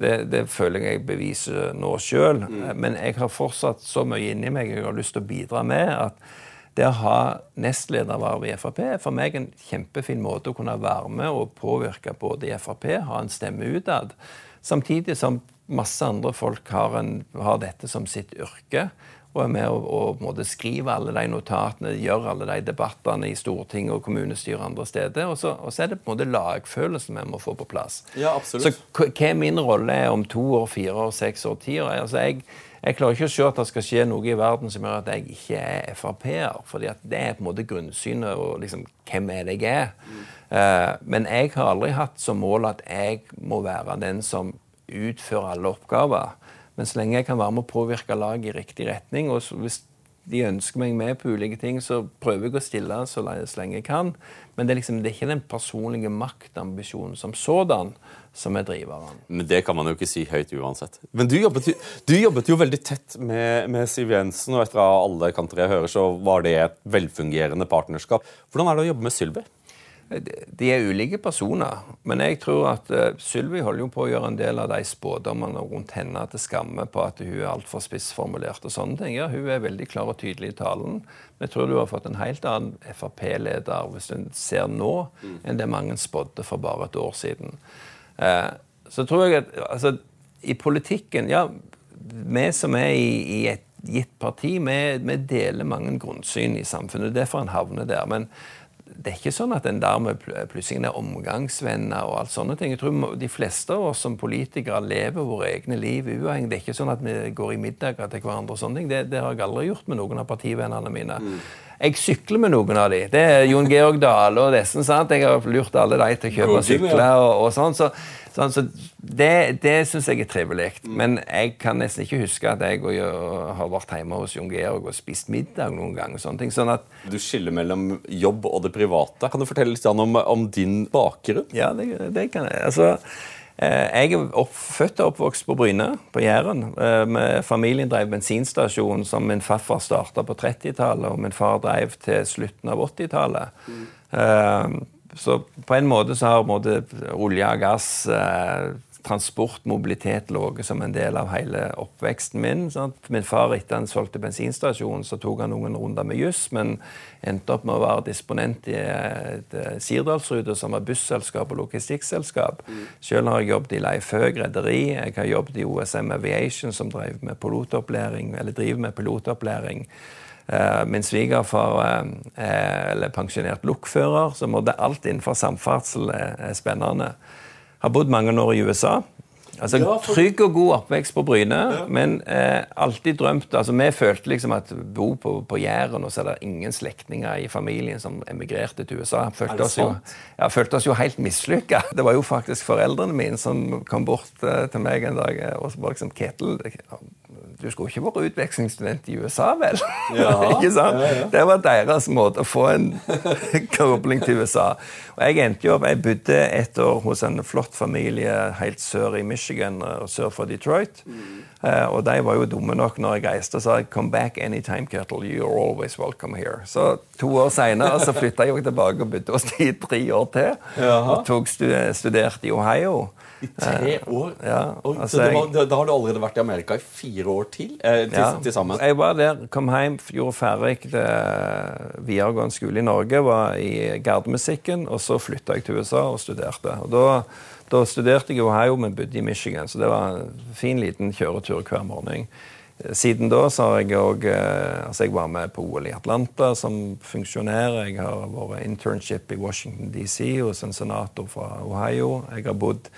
Det, det føler jeg jeg beviser nå sjøl. Mm. Men jeg har fortsatt så mye inni meg jeg har lyst til å bidra med, at det å ha nestlederverv i Frp er for meg en kjempefin måte å kunne være med og påvirke både i Frp, ha en stemme utad. Samtidig som masse andre folk har, en, har dette som sitt yrke og er med å, og skriver alle de notatene, gjør alle de debattene i Stortinget og kommunestyret andre steder. Og så, og så, er det på en måte lagfølelsen vi må få på plass. Ja, absolutt. Så hva min rolle er om to år, fire år, seks år, ti år altså jeg, jeg klarer ikke å se at det skal skje noe i verden som gjør at jeg ikke er Frp-er. fordi det er på en måte grunnsynet og liksom, hvem er det jeg er. Mm. Uh, men jeg har aldri hatt som mål at jeg må være den som utfører alle oppgaver. Men så lenge jeg kan være med å påvirke laget i riktig retning, og hvis de ønsker meg med på ulike ting, så prøver jeg å stille så lenge jeg kan. Men det er, liksom, det er ikke den personlige maktambisjonen som sådan som er driveren. Men Det kan man jo ikke si høyt uansett. Men du jobbet, du jobbet jo veldig tett med, med, Siv Jensen, og etter alle kanter jeg hører, så var det et velfungerende partnerskap. Hvordan er det å jobbe med Sylvi? De er ulike personer, men jeg tror at uh, Sylvi holder jo på å gjøre en del av de spådommene rundt henne til skamme på at hun er altfor spissformulert og sånne ting. Ja, hun er veldig klar og tydelig i talen, men jeg tror du har fått en helt annen Frp-leder hvis du ser nå, mm. enn det mange spådde for bare et år siden. Uh, så tror jeg at altså, i politikken Ja, vi som er i, i et gitt parti, vi, vi deler mange grunnsyn i samfunnet. Derfor en havner der. men det er ikke sånn at en dermed plutselig er omgangsvenner og alt sånne ting. Jeg tror De fleste av oss som politikere lever våre egne liv uavhengig. Det er ikke sånn at vi går i middager til hverandre. og sånne ting. Det, det, har jeg aldri gjort med noen av partivennene mine. Mm. Jeg sykler med noen av de. Det er Jon Georg Dale og dessen. sant? Jeg har lurt alle de til å kjøpe sykler og, og sånn. så Sånn, så det det syns jeg er trivelig. Men jeg kan nesten ikke huske at jeg har vært hjemme hos Jon Georg og spist middag noen gang. og sånne ting. Sånn at, du skiller mellom jobb og det private. Kan du fortelle litt om, om din bakgrunn? Ja, det, det kan jeg. Altså, eh, jeg er opp, født og oppvokst på Bryne, på Jæren. Med familien drev bensinstasjon som min farfar starta på 30-tallet, og min far drev til slutten av 80-tallet. Mm. Uh, så på en måte så har måte, olje og gass, eh, transport, mobilitet ligget som en del av hele oppveksten min. Sant? Min far, etter han solgte bensinstasjonen, så tok han noen runder med juss, men endte opp med å være disponent i et eh, som var busselskap og logistikkselskap. Mm. Selv har jeg jobbet i Leif Høeg rederi. Jeg har jobbet i OSM Aviation, som driver med pilotopplæring, eller driver med pilotopplæring. Eh, min svigerfar er pensjonert lokfører, så alt innenfor samferdsel er spennende. Har bodd mange år i USA. Altså, ja, for... Trygg og god oppvekst på Bryne, ja. men eh, alltid drømt altså Vi følte liksom at bo på, på Jæren, og så er det ingen slektninger i familien som emigrerte til USA. Følte oss, jo, ja, følte oss jo helt mislykka. [LAUGHS] Det var jo faktisk foreldrene mine som kom bort eh, til meg en dag og så bare liksom Ketil, du skulle ikke vært utvekslingsstudent i USA, vel? Ja, [LAUGHS] ikke sant? Det var deres måte å få en [LAUGHS] kobling til USA. Og Jeg endte jo opp, jeg bodde et år hos en flott familie helt sør i Michigan, og sør for Detroit. Mm. Og de var jo dumme nok når jeg reiste og sa 'come back anytime, Kettle. You're always welcome here'. Så to år seinere flytta jeg tilbake og bodde hos de i tre år til. Og tok studerte i Ohio. I tre år? Ja, altså, var, da, har du allerede vært i Amerika i fire år til? Eh, til, ja, til sammen. Jeg var der, kom hjem, gjorde ferdig videregående skole i Norge, var i gardemusikken, og så flytta jeg til USA og studerte. Og da, da studerte jeg i Ohio, men bodde i Michigan, så det var en fin liten kjøretur hver morgen. Siden da så har jeg òg eh, altså Jeg var med på OL i Atlanta som funksjonær. Jeg har vært internship i Washington DC hos en senator fra Ohio. Jeg har bodd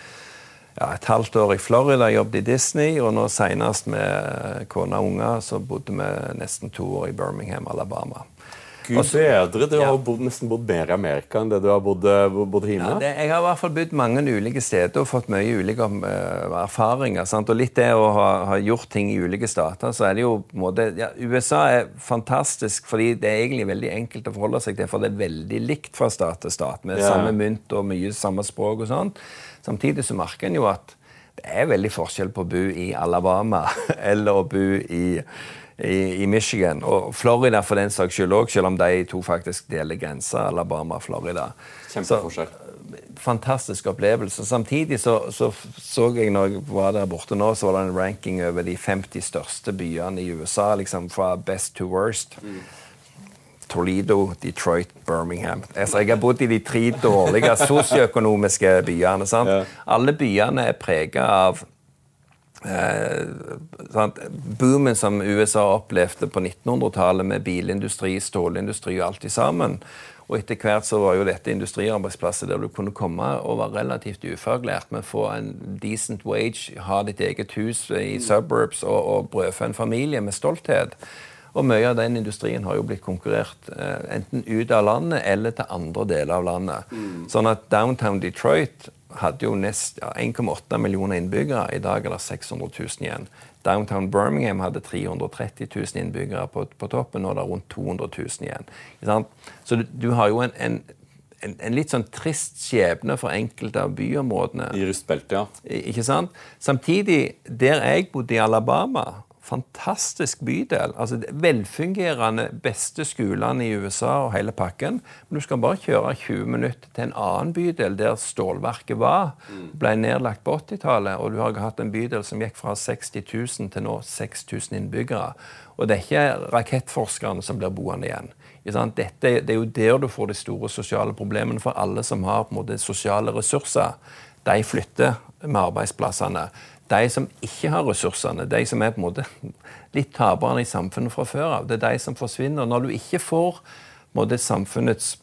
ja, et halvt år i Florida, jobbet i Disney, og nå senest med kone og unger så bodde vi nesten to år i Birmingham, Alabama. Gud Også, bedre. Du ja. har bodd, nesten bodd mer i Amerika enn det du har bodd, eh, bodd hjemme. Ja, det, jeg har i hvert fall bodd mange ulike steder og fått mye ulike uh, erfaringer. Sant? Og litt det å ha, ha, gjort ting i ulike stater, så er det jo på en måte ja, USA er fantastisk fordi det er egentlig veldig enkelt å forholde seg til, for det er veldig likt fra stat til stat, med samme mynt og mye samme språk og sånt. Samtidig så merker en jo at det er veldig forskjell på å bo i Alabama [LAUGHS] eller å bo i i, i, Michigan. Og Florida for den saks skyld òg, selv om de to faktisk deler grensa. Alabama og Florida. Kjempeforskjell. Fantastisk opplevelse. Samtidig så, så, så jeg når jeg var der borte nå, så var det en ranking over de 50 største byene i USA, liksom fra best to worst. Mm. Toledo, Detroit, Birmingham. Altså, jeg har bodd i de tre dårlige [LAUGHS] sosioøkonomiske byene. Ja. Alle byene er prega av Eh, Boomen som USA opplevde på 1900-tallet med bilindustri, stålindustri og alt sammen. Og etter hvert så var jo dette industriarbeidsplasser der du kunne komme og være relativt ufaglært, men få en decent wage, ha ditt eget hus i suburbs og, og brødfø en familie med stolthet. Og mye av den industrien har jo blitt konkurrert eh, enten ut av landet eller til andre deler av landet. Mm. Sånn at downtown Detroit hadde jo nest ja, 1,8 millioner innbyggere. I dag er det 600 000 igjen. Downtown Birmingham hadde 330 000 innbyggere på, på toppen, det er rundt 200 000 igjen. Så du, du, har jo en, en, en, en, litt sånn trist skjebne for enkelte av byområdene. I rustbeltet, ja. Ikke sant? Samtidig, der jeg bodde i Alabama, fantastisk bydel. altså Velfungerende, beste skolene i USA og hele pakken. Men du skal bare kjøre 20 minutter til en annen bydel der stålverket var. Ble nedlagt på 80-tallet, og du har hatt en bydel som gikk fra 60 000 til nå 6000 innbyggere. Og det er ikke rakettforskerne som blir boende igjen. Dette, det er jo der du får de store sosiale problemene for alle som har på en måte sosiale ressurser. De flytter med arbeidsplassene de som ikke har ressursene, de som er på en måte litt taperne i samfunnet fra før av, det er de som forsvinner. Når du ikke får måte, samfunnets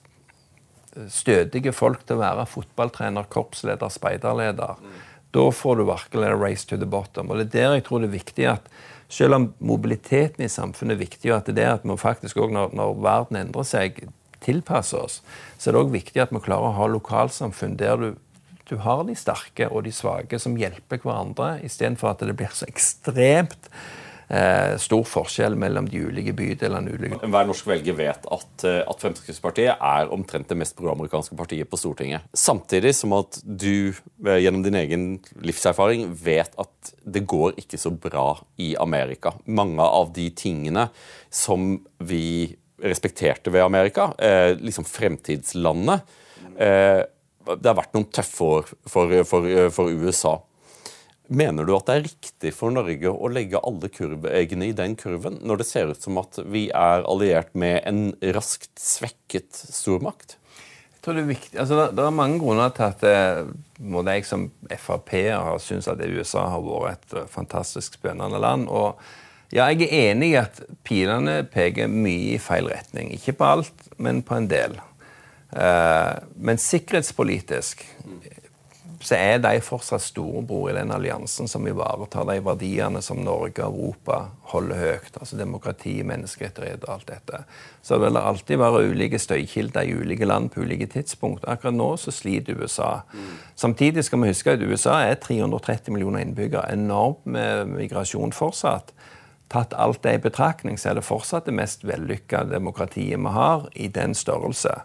stødige folk til å være fotballtrener, korpsleder, speiderleder, mm. da får du virkelig a race to the bottom. Og det er der jeg tror det er viktig at selv om mobiliteten i samfunnet er viktig, og at det er at vi faktisk også, når, når verden endrer seg, tilpasser oss, så er det òg viktig at vi klarer å ha lokalsamfunn der du du har de sterke og de svake som hjelper hverandre, istedenfor at det blir så ekstremt eh, stor forskjell mellom de ulike bydelene. Ulike. Hver norsk velger vet at, eh, at, Fremskrittspartiet er omtrent det mest proamerikanske partiet på Stortinget. Samtidig som at du eh, gjennom din egen livserfaring vet at det går ikke så bra i Amerika. Mange av de tingene som vi respekterte ved Amerika, eh, liksom fremtidslandet eh, det har vært noen tøffe år for, for, for, USA. Mener du at det er riktig for Norge å legge alle kurveeggene i den kurven, når det ser ut som at vi er alliert med en raskt svekket stormakt? Jeg tror Det er viktig, altså det, er mange grunner til at eh, jeg som Frp-er syntes at USA har vært et eh, fantastisk spennende land. og ja, Jeg er enig i at pilene peker mye i feil retning. Ikke på alt, men på en del. Eh, men sikkerhetspolitisk så er de fortsatt storebror i den alliansen som ivaretar de verdiene som Norge og Europa holder høyt. Altså demokrati, menneskerettigheter og alt dette. Så det vil alltid være ulike støykilder i ulike land på ulike tidspunkt. Akkurat nå så sliter USA. Mm. Samtidig skal vi huske at USA er 330 millioner innbyggere. Enormt med migrasjon fortsatt. Tatt alt det i betraktning, så er det fortsatt det mest vellykka demokratiet vi har i den størrelse.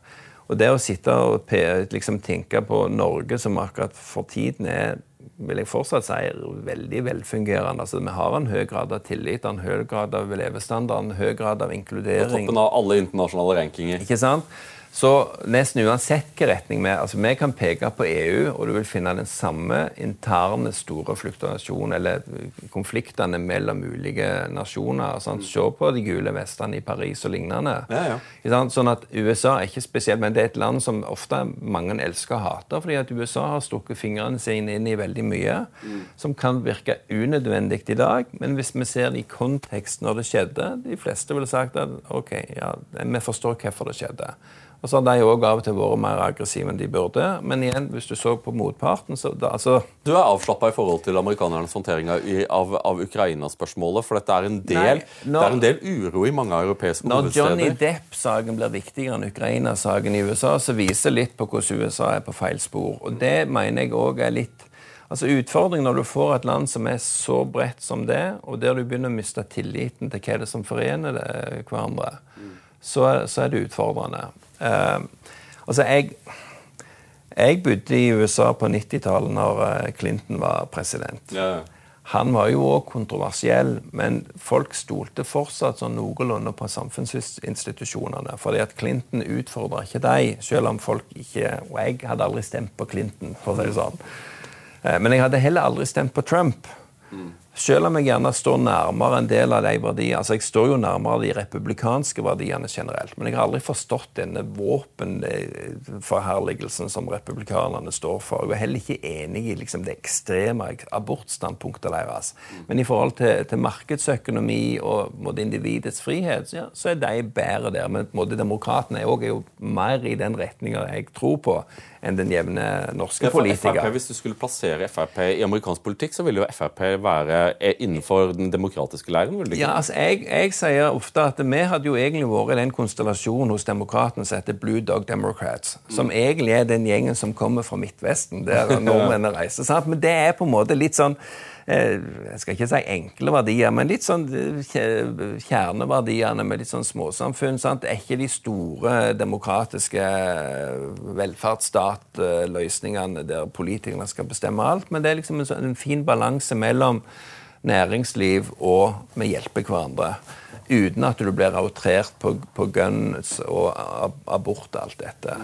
Og det å sitte og liksom, tenke på Norge som akkurat for tiden er vil jeg fortsatt si veldig velfungerende. Altså, vi har en høy grad av tillit, en høy grad av levestandard, en høy grad av inkludering. På toppen av alle internasjonale rankinger. Ikke sant? Så nesten uansett hvilken retning vi altså Vi kan peke på EU, og du vil finne den samme interne store fluktuasjonen eller konfliktene mellom ulike nasjoner. Sant? Se på de gule vestene i Paris og lignende. Ja, ja. Sånn at USA er ikke spesielt, men det er et land som ofte mange elsker og hater, fordi at USA har stukket fingrene sine inn i veldig mye mm. som kan virke unødvendig i dag. Men hvis vi ser det i kontekst når det skjedde De fleste ville sagt at OK, ja, vi forstår hvorfor det skjedde. Og de har òg av og til vært mer aggressive enn de burde. Men igjen, hvis du så på motparten, så da, altså Du er avslappa i forhold til amerikanernes håndtering av, av Ukraina-spørsmålet, for dette er en del, Nei, når, det er en del uro i mange europeiske når hovedsteder. Når Johnny Depp-saken blir viktigere enn Ukraina-saken i USA, så viser litt på hvordan USA er på feil spor. Og det mener jeg òg er litt Altså Utfordringen når du får et land som er så bredt som det, og der du begynner å miste tilliten til hva det er som forener det, hverandre, så, så er det utfordrende. Uh, altså, jeg, jeg bodde i USA på 90-tallet når eh, Clinton var president. Ja. Han var jo òg kontroversiell, men folk stolte fortsatt sånn noenlunde på samfunnsinstitusjonene. fordi at Clinton utfordra ikke dem, selv om folk ikke Og jeg hadde aldri stemt på Clinton, for å si det sånn. Uh, men jeg hadde heller aldri stemt på Trump. Selv om jeg gjerne står nærmere en del av de verdiene altså Jeg står jo nærmere de republikanske verdiene generelt, men jeg har aldri forstått denne våpenforherligelsen som republikanerne står for. Jeg er heller ikke enig i liksom, det ekstreme abortstandpunktet deres. Men i forhold til, til markedsøkonomi og måte, individets frihet, så, ja, så, er de bedre der. Men måte, demokratene er jo mer i den retninga jeg tror på enn den jevne norske politiker. Hvis du skulle plassere Frp i amerikansk politikk, så ville jo Frp være eh, innenfor den demokratiske leiren? vil det ikke? Ja, altså, jeg, jeg, sier ofte at vi hadde jo egentlig vært i den konstellasjonen hos demokratene som heter Blue Dog Democrats, som mm. egentlig er den gjengen som kommer fra Midtvesten, der [LAUGHS] nordmennene reiser. Sant? Men det er på en måte litt sånn jeg skal ikke si enkle verdier, men litt sånn eh, kjerneverdiene med litt sånn småsamfunn. Sant? Det er ikke de store demokratiske velferdsstatløsningene der politikerne skal bestemme alt, men det er liksom en, sånn, en fin balanse mellom næringsliv og vi hjelper hverandre. Uten at du blir outrert på, på guns og abort og alt dette.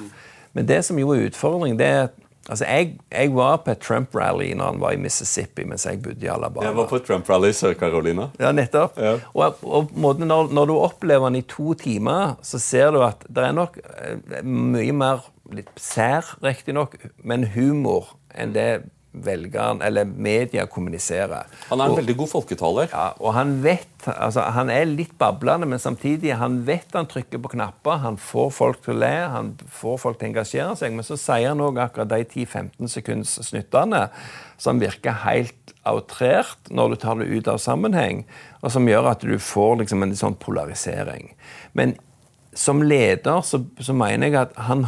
Men det som jo er utfordringen, det er at Altså, jeg, jeg, var på et Trump-rally når han var i Mississippi mens jeg bodde i Alabama. Jeg var på et Trump-rally i Sør-Carolina. Ja, nettopp. Ja. Og, og når, når, du opplever han i to timer, så ser du at det er nok eh, mye mer litt sær, riktignok, men humor enn det velgeren, eller media kommuniserer. Han er en og, veldig god folketaler. Ja, og han vet altså, Han er litt bablende, men samtidig han vet han trykker på knapper. Han får folk til å le, han får folk til å engasjere seg. Men så sier han òg akkurat de 10-15 sekunds snuttene som virker helt outrert når du tar det ut av sammenheng, og som gjør at du får liksom en sånn polarisering. Men som leder så, så, mener jeg at han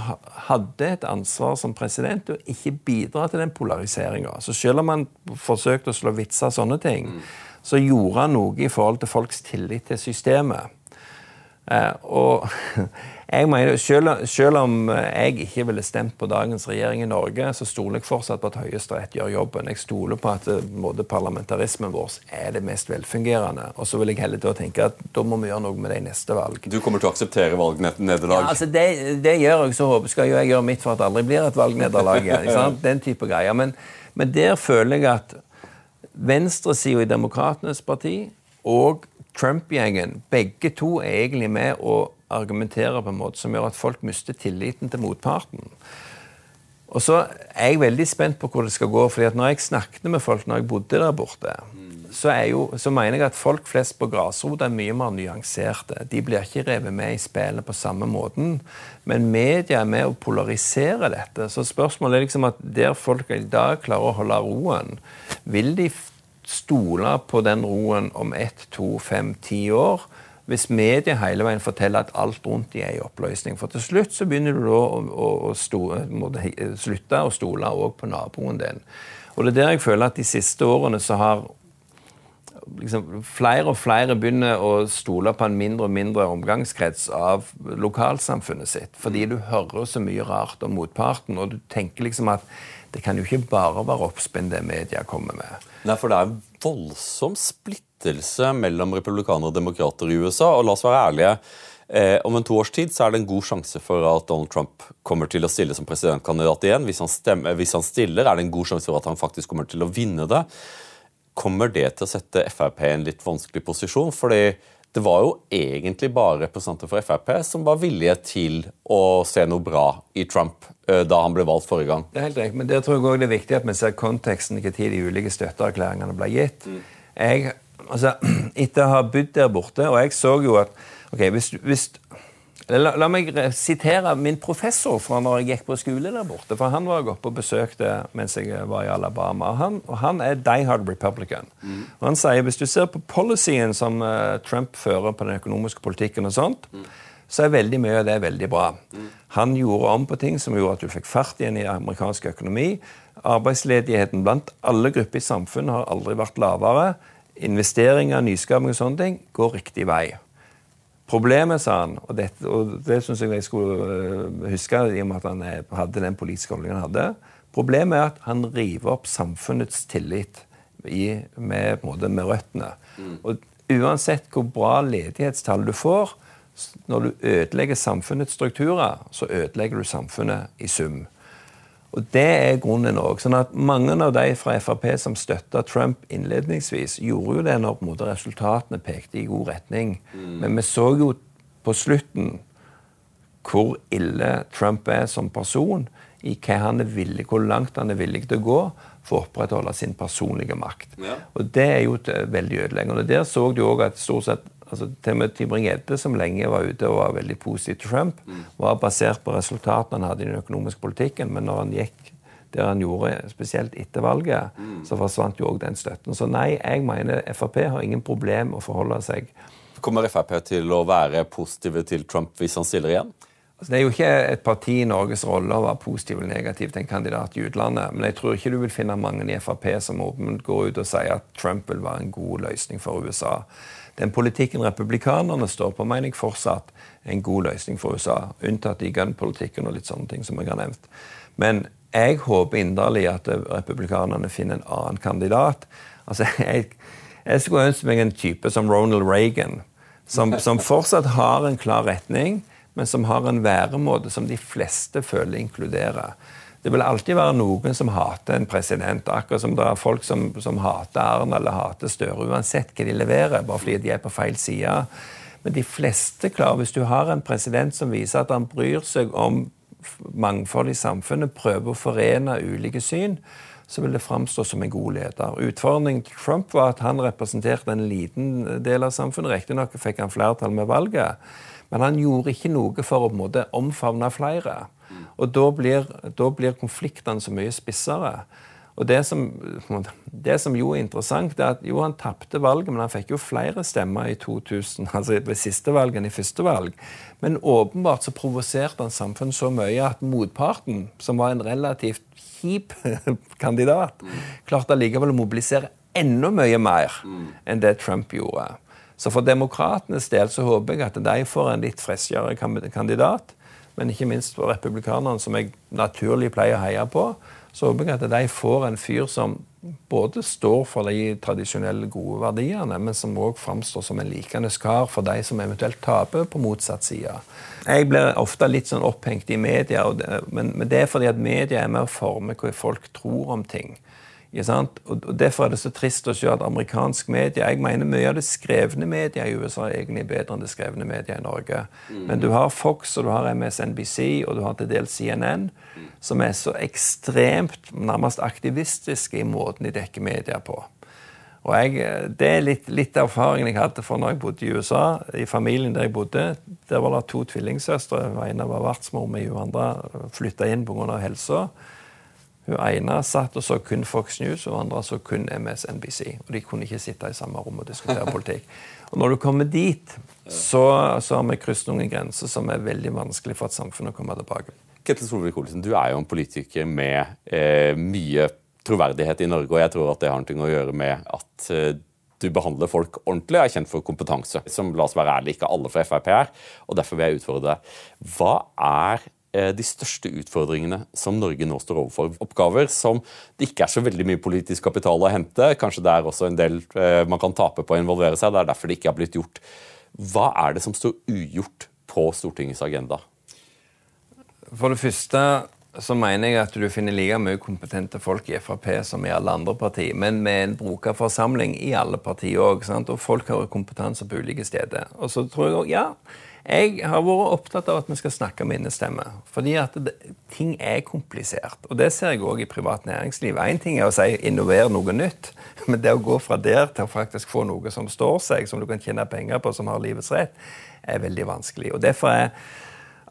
hadde et ansvar som president å ikke bidra til den polariseringa. Så selv om han forsøkte å slå vitser av sånne ting, mm. så gjorde han noe i forhold til folks tillit til systemet. Eh, og [LAUGHS] jeg mener, selv, selv, om jeg ikke ville stemt på dagens regjering i Norge, så stoler jeg fortsatt på at Høyesterett gjør jobben. Jeg stoler på at både parlamentarismen vår er det mest velfungerende. Og så vil jeg heller til å tenke at da må vi gjøre noe med det i neste valg. Du kommer til å akseptere valgnederlag? Ja, altså det, det, gjør jeg. Så håper skal jo jeg gjøre mitt for at det aldri blir et valgnederlag. [LAUGHS] Den type greier. Men, men der føler jeg at venstresida i Demokratenes parti og Trump-gjengen, begge to er egentlig med å argumentere på en måte som gjør at folk mister tilliten til motparten. Og så er jeg veldig spent på hvor det skal gå. fordi at når jeg snakket med folk når jeg bodde der borte, så, jo, så mener jeg at folk flest på grasrota er mye mer nyanserte. De blir ikke revet med i spillet på samme måten. Men media er med å polarisere dette. Så spørsmålet er liksom at der folk i dag klarer å holde roen, vil de stole på den roen om ett, to, fem, ti år. Hvis media hele veien forteller at alt rundt de er i oppløsning. For til slutt så begynner du da å, å, å stole, slutte å stole òg på naboen din. Og det er der jeg føler at de siste årene så har liksom, flere og flere begynner å stole på en mindre og mindre omgangskrets av lokalsamfunnet sitt. Fordi du hører så mye rart om motparten, og du tenker liksom at det kan jo ikke bare være oppspinn det media kommer med. Nei, for det er voldsom splittelse mellom republikanere og demokrater i USA. Og la oss være ærlige. Eh, om en to års tid så er det en god sjanse for at Donald Trump kommer til å stille som presidentkandidat igjen. Hvis han, stemmer, hvis han stiller, er det en god sjanse for at han faktisk kommer til å vinne det. Kommer det til å sette Frp i en litt vanskelig posisjon? Fordi det var jo egentlig bare representanter for Frp som var villige til å se noe bra i Trump eh, da han ble valgt forrige gang. Det er helt riktig, men det tror jeg også det er viktig at vi ser konteksten tid de ulike støtteerklæringene ble gitt. Mm. Jeg, altså, [CLEARS THROAT] etter å ha bodd der borte, og jeg så jo at ok, hvis, hvis La, la, meg sitere min professor fra når jeg gikk på skole der borte. For han var jeg oppe og besøkte mens jeg var i Alabama. Og han, og han er die hard republican. Mm. Og han sier hvis du ser på policyen som uh, Trump fører på den økonomiske politikken, og sånt, mm. Så er veldig mye av det veldig bra. Han gjorde om på ting som gjorde at du fikk fart igjen i amerikansk økonomi. Arbeidsledigheten blant alle grupper i samfunnet har aldri vært lavere. Investeringer, nyskaping og sånne ting går riktig vei. Problemet, sa han, og, dette, og det syns jeg jeg skulle eh, huske i og med at han hadde den politiske holdningen han hadde, problemet er at han river opp samfunnets tillit i, med, med, røttene. Mm. Og uansett hvor bra ledighetstall du får, når du ødelegger samfunnets strukturer, så ødelegger du samfunnet i sum. Og Det er grunnen òg. Sånn at mange av de fra Frp som støtta Trump innledningsvis, gjorde jo det når på en måte resultatene pekte i god retning. Mm. Men vi så jo på slutten hvor ille Trump er som person, i hva han er villig, hvor langt han er villig til å gå for å opprettholde sin personlige makt. Ja. Og Det er jo veldig ødeleggende. Der så du òg at stort sett altså Til og med Tybring-Gjedde, som lenge var ute og var veldig positiv til Trump, mm. var basert på resultatene han hadde i den økonomiske politikken. Men når han gikk der han gjorde, spesielt etter valget, mm. så forsvant jo òg den støtten. Så nei, jeg mener Frp har ingen problem å forholde seg Kommer Frp til å være positive til Trump hvis han stiller igjen? Altså, det er jo ikke et parti i Norges rolle å være positiv eller negativ til en kandidat i utlandet, men jeg tror ikke du vil finne mange i Frp som åpent går ut og sier at Trump vil være en god løsning for USA. Den politikken republikanerne står på, mener jeg fortsatt en god løsning for USA. Unntatt i gun-politikken og litt sånne ting som jeg har nevnt. Men jeg håper inderlig at republikanerne finner en annen kandidat. Altså, jeg, jeg skulle ønske meg en type som Ronald Reagan, som, som fortsatt har en klar retning men som har en væremåte som de fleste føler inkluderer. Det vil alltid være noen som hater en president, akkurat som det er folk som, som hater Arn eller hater Støre, uansett hva de leverer, bare fordi de er på feil side. Men de fleste klarer, hvis du har en president som viser at han bryr seg om mangfold i samfunnet, prøver å forene ulike syn, så vil det framstå som en god leder. Utfordringen til Trump var at han representerte en liten del av samfunnet. Riktignok fikk han flertall med valget. Men han gjorde ikke noe for å på en måte omfavne flere. Og da blir, da blir konfliktene så mye spissere. Og det som, det som, jo er interessant, er at jo, han tapte valget, men han fikk jo flere stemmer i 2000, [LAUGHS] altså ved siste valg enn i første valg. Men åpenbart så provoserte han samfunnet så mye at motparten, som var en relativt kjip [LAUGHS] kandidat, klarte allikevel å mobilisere enda mye mer enn det Trump gjorde. Så for demokratenes del så håper jeg at de får en litt friskere kandidat. Men ikke minst for republikanerne, som jeg naturlig pleier å heie på, så håper jeg at de får en fyr som både står for de tradisjonelle gode verdiene, men som òg framstår som en likende kar for de som eventuelt taper på motsatt side. Jeg blir ofte litt sånn opphengt i media, men det er fordi at media er med å forme hva folk tror om ting. Og Derfor er det så trist å se at amerikansk media Jeg mener mye av det skrevne media i USA er egentlig bedre enn det skrevne media i Norge. Mm. Men du har Fox og du har MSNBC og du har til dels CNN, mm. som er så ekstremt nærmest aktivistiske i måten de dekker media på. Og jeg, Det er litt, litt erfaringen jeg hadde fra når jeg bodde i USA. I familien der jeg bodde, der var det to tvillingsøstre. Den ene var vertsmor med hun andre flytta inn pga. helsa. Hun ene satt og så kun Fox News, og andre så kun MSNBC. Og de kunne ikke sitte i samme rom og diskutere [LAUGHS] politikk. Og når du kommer dit, så, så har vi krysset noen grenser som er veldig vanskelig for et samfunn å komme tilbake. Ketil Solvik-Olsen, du er jo en politiker med eh, mye troverdighet i Norge, og jeg tror at det har noe å gjøre med at eh, du behandler folk ordentlig og er kjent for kompetanse. Som la oss være ærlig, ikke alle fra Frp er, og derfor vil jeg utfordre deg. Hva er de største utfordringene som Norge nå står overfor. Oppgaver som det ikke er så veldig mye politisk kapital å hente. Kanskje det er også en del eh, man kan tape på å involvere seg. Det er derfor det ikke har blitt gjort. Hva er det som står ugjort på Stortingets agenda? For det første så mener jeg at du finner like mye kompetente folk i Frp som i alle andre partier, men med en brukerforsamling i alle partier òg. Og folk har kompetanse på ulike steder. Og så tror jeg også, ja, jeg har vært opptatt av at vi skal snakke med innestemme. Fordi at det, ting er komplisert. Og det ser jeg òg i privat næringsliv. Én ting er å si innovere noe nytt, [LAUGHS] men det å gå fra der til å faktisk få noe som står seg, som du kan tjene penger på, som har livets rett, er veldig vanskelig. Og derfor er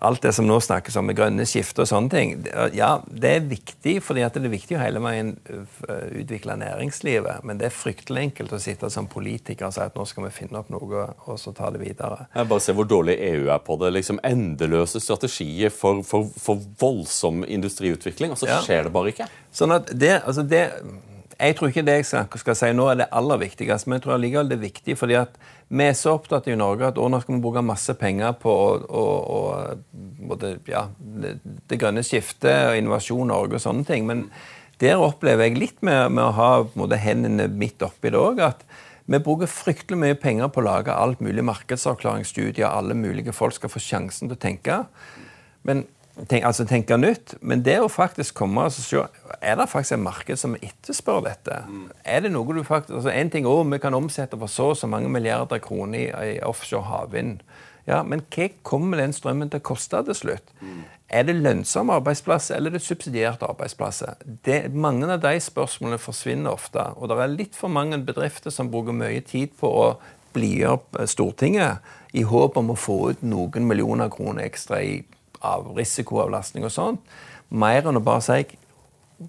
alt det som nå snakkes om med grønne skifter og sånne ting, ja, det er viktig, fordi det er viktig å hele veien øh, utvikle næringslivet. Men det er fryktelig enkelt å sitte som politiker og si at nå skal vi finne opp noe og så ta det videre. Jeg bare se hvor dårlig EU er på det. liksom Endeløse strategier for, for, for voldsom industriutvikling, og så skjer det bare ikke. Sånn at det, altså det jeg tror ikke det jeg skal, si nå er det aller viktigste, men jeg tror allikevel det er viktig. fordi at vi er så opptatt i Norge at nå skal vi bruke masse penger på å, både, ja, det, det, grønne skiftet og Innovasjon Norge og sånne ting. Men der opplever jeg litt med, med å ha måte, hendene midt oppi det òg, at vi bruker fryktelig mye penger på å lage alt mulig markedsavklaringsstudier. Alle mulige folk skal få sjansen til å tenke. Men tenk, altså tenke nytt. Men det å faktisk komme og se Er det faktisk et marked som etterspør dette? Mm. Er det noe du faktisk, altså En ting er vi kan omsette for så og så mange milliarder kroner i, i offshore havvind. Ja, Men hva kommer den strømmen til å koste til slutt? Mm. Er det lønnsomme arbeidsplasser eller er det subsidierte arbeidsplasser? Det, mange av de spørsmålene forsvinner ofte. Og det er litt for mange bedrifter som bruker mye tid på å blidgjøre opp Stortinget i håp om å få ut noen millioner kroner ekstra i av risikoavlastning og sånt. Mer enn å bare si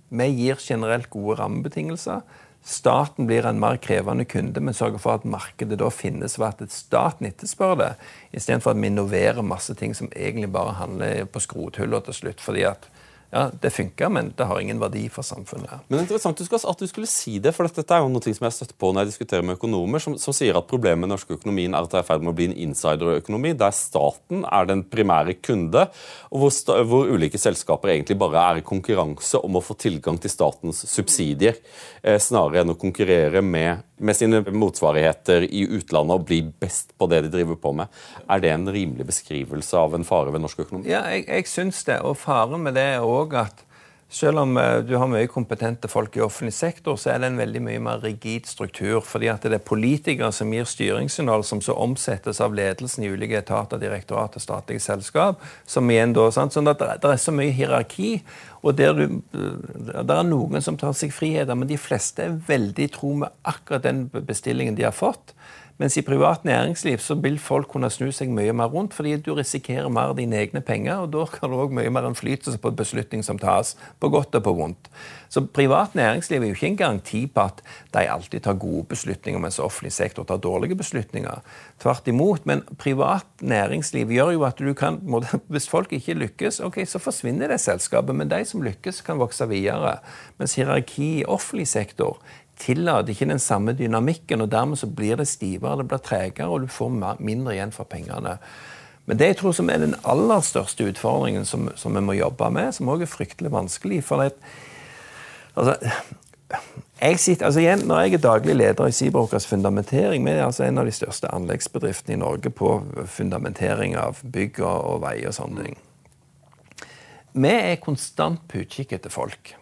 vi gir generelt gode rammebetingelser. staten blir en mer krevende kunde, men sørger for at markedet da finnes ved at staten etterspør det, istedenfor at vi innoverer masse ting som egentlig bare handler på skrothylla til slutt. fordi at ja, det funker, men det har ingen verdi for samfunnet. Men interessant at du skulle si det, for dette er jo noe som jeg støtter på når jeg diskuterer med økonomer, som, som sier at problemet med den norske økonomien er at det er i ferd med å bli en insiderøkonomi, der staten er den primære kunde, og hvor, hvor, ulike selskaper egentlig bare er i konkurranse om å få tilgang til statens subsidier, eh, snarere enn å konkurrere med, med sine motsvarigheter i utlandet og bli best på det de driver på med. Er det en rimelig beskrivelse av en fare ved norsk økonomi? Ja, jeg, jeg syns det. Og faren med det er også òg at selv om eh, du har mye kompetente folk i offentlig sektor, så er det en veldig mye mer rigid struktur. fordi at det er politikere som gir styringssignal som så omsettes av ledelsen i ulike etater, direktorat og statlige selskap. som igjen da, sant? Sånn at det er så mye hierarki. og der du, Det er noen som tar seg friheter, men de fleste er veldig tro med akkurat den bestillingen de har fått. Mens i privat næringsliv så vil folk kunne snu seg mye mer rundt, fordi du risikerer mer dine egne penger, og da kan du òg mye mer innflytelse på beslutning som tas, på godt og på vondt. Så privat næringsliv er jo ikke en garanti på at de alltid tar gode beslutninger, mens offentlig sektor tar dårlige beslutninger. Tvert imot. Men privat næringsliv gjør jo at du kan [LAUGHS] Hvis folk ikke lykkes, ok, så forsvinner det selskapet, men de som lykkes, kan vokse videre. Mens hierarki i offentlig sektor tillater ikke den samme dynamikken, og dermed så blir det stivere, det blir tregere, og du får mindre igjen for pengene. Men det jeg tror som er den aller største utfordringen som, som vi må jobbe med, som òg er fryktelig vanskelig for det, altså, jeg sitter, altså igjen, Når jeg er daglig leder i Cyberokras fundamentering, vi er altså en av de største anleggsbedriftene i Norge på fundamentering av bygg og, og veier og sånne ting. Vi er konstant på utkikk etter folk.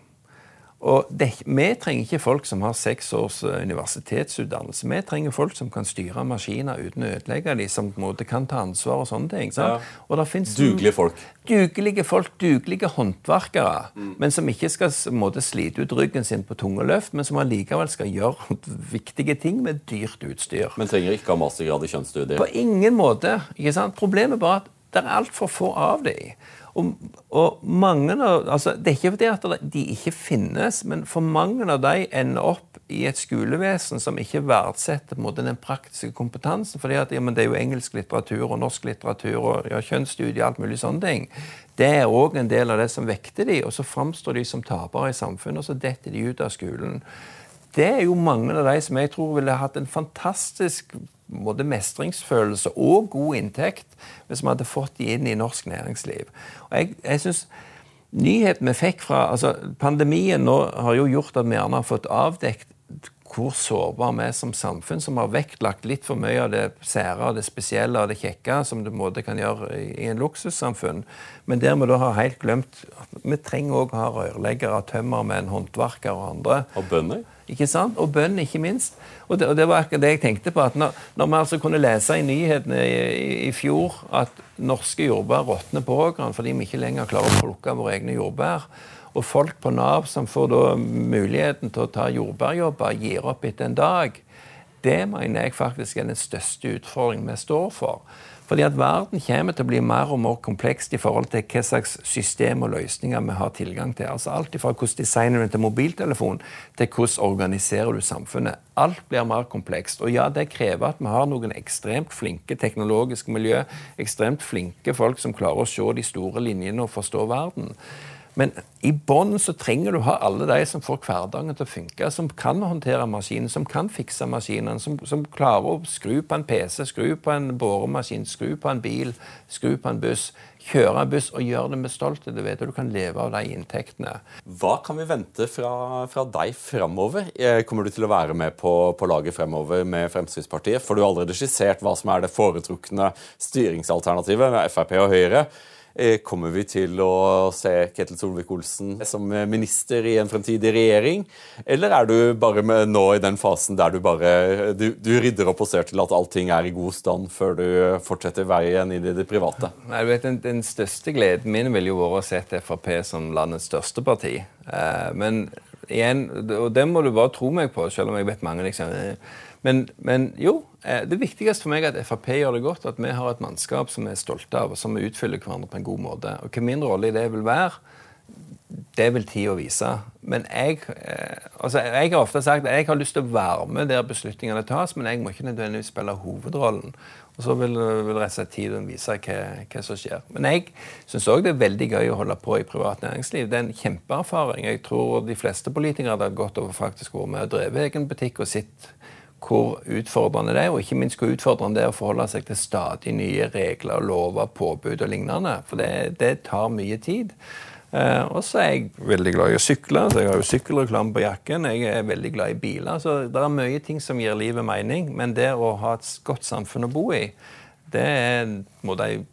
Og det, Vi trenger ikke folk som har seks års eh, universitetsutdannelse. Vi trenger folk som kan styre maskiner uten å ødelegge dem, som på en måte kan ta ansvar og sånne ting. Ja. Og dugelige folk. Dugelige folk, dugelige håndverkere. Mm. Men som ikke skal måte, slite ut ryggen sin på tunge løft, men som allikevel skal gjøre [LAUGHS] viktige ting med dyrt utstyr. Men trenger ikke ha mastergrad i kjønnsstudier? På ingen måte. ikke sant? Problemet er bare at det er altfor få av dem. Og, og mange av, altså, Det er ikke fordi at de ikke finnes, men for mange av de ender opp i et skolevesen som ikke verdsetter måte, den praktiske kompetansen. at, ja, Det er jo engelsk litteratur og norsk litteratur og ja, kjønnsstudier og alt mulig sånne ting. Det er òg en del av det som vekter de, og så framstår de som tapere i samfunnet, og så detter de ut av skolen. Det er jo mange av de som jeg tror ville hatt en fantastisk både mestringsfølelse og god inntekt hvis vi hadde fått de inn i norsk næringsliv. Og jeg, jeg synes Nyheten vi fikk fra altså Pandemien nå har jo gjort at vi gjerne har fått avdekt hvor sårbare vi er som samfunn, som har vektlagt litt for mye av det sære, det spesielle og det kjekke som du måte kan gjøre i en luksussamfunn. Men der vi da har helt glemt at vi trenger òg å ha rørleggere, tømmermenn, håndverkere og andre. Og bønder? Ikke sant? Og bønn, ikke minst. Og det, og det, var akkurat det jeg tenkte på. at Når, når vi altså kunne lese i nyhetene i, i, i fjor at norske jordbær råtner på åkeren fordi vi ikke lenger klarer å plukke våre egne jordbær, og folk på Nav som får da muligheten til å ta jordbærjobber, gir opp etter en dag, det mener jeg faktisk er den største utfordringen vi står for. Fordi at verden kommer til å bli mer og mer komplekst i forhold til hva slags system og løsninger vi har tilgang til. Altså Alt fra hvordan designer du en mobiltelefon, til hvordan organiserer du samfunnet. Alt blir mer komplekst. Og ja, det krever at vi har noen ekstremt flinke teknologiske miljø, ekstremt flinke folk som klarer å se de store linjene og forstå verden. Men i bånn så trenger du ha alle de som får hverdagen til å funke, som kan håndtere maskinen, som kan fikse maskinene, som, som, klarer å skru på en PC, skru på en boremaskin, skru på en bil, skru på en buss, kjøre en buss og gjøre det med stolthet. Du vet, du kan leve av de inntektene. Hva kan vi vente fra, fra deg framover? Eh, kommer du til å være med på, på laget fremover med Fremskrittspartiet? For du har allerede skissert hva som er det foretrukne styringsalternativet med Frp og Høyre? Eh, kommer vi til å se Ketil Solvik-Olsen som minister i en fremtidig regjering? Eller er du bare nå i den fasen der du bare du, du rydder opp og ser til at allting er i god stand, før du fortsetter veien inn i det private? Nei, du vet, den, den største gleden min ville jo vært å se Frp som landets største parti. Eh, men igjen, og det må du bare tro meg på, selv om jeg vet mange liksom men, men, jo, eh, det viktigste for meg er at Frp gjør det godt. At vi har et mannskap som vi er stolte av, og som vi utfyller hverandre på en god måte. Og Hva min rolle i det vil være, det vil tida vise. Men jeg, eh, altså jeg har ofte sagt at jeg har lyst til å være med der beslutningene tas, men jeg må ikke nødvendigvis spille hovedrollen. Og Så vil, vil rett og slett tiden vise hva, hva, som skjer. Men jeg syns òg det er veldig gøy å holde på i privat næringsliv. Det er en kjempeerfaring. Jeg tror de fleste politikere hadde gått over faktisk å være med og drevet egen butikk og sett hvor utfordrende det er, og ikke minst hvor utfordrende det er å forholde seg til stadig nye regler, lover, påbud og lignende. For det, det tar mye tid. Eh, og så er jeg veldig glad i å sykle, så jeg har jo sykkelreklame på jakken. Jeg er veldig glad i biler. Så det er mye ting som gir livet mening. Men det å ha et godt samfunn å bo i, det er må de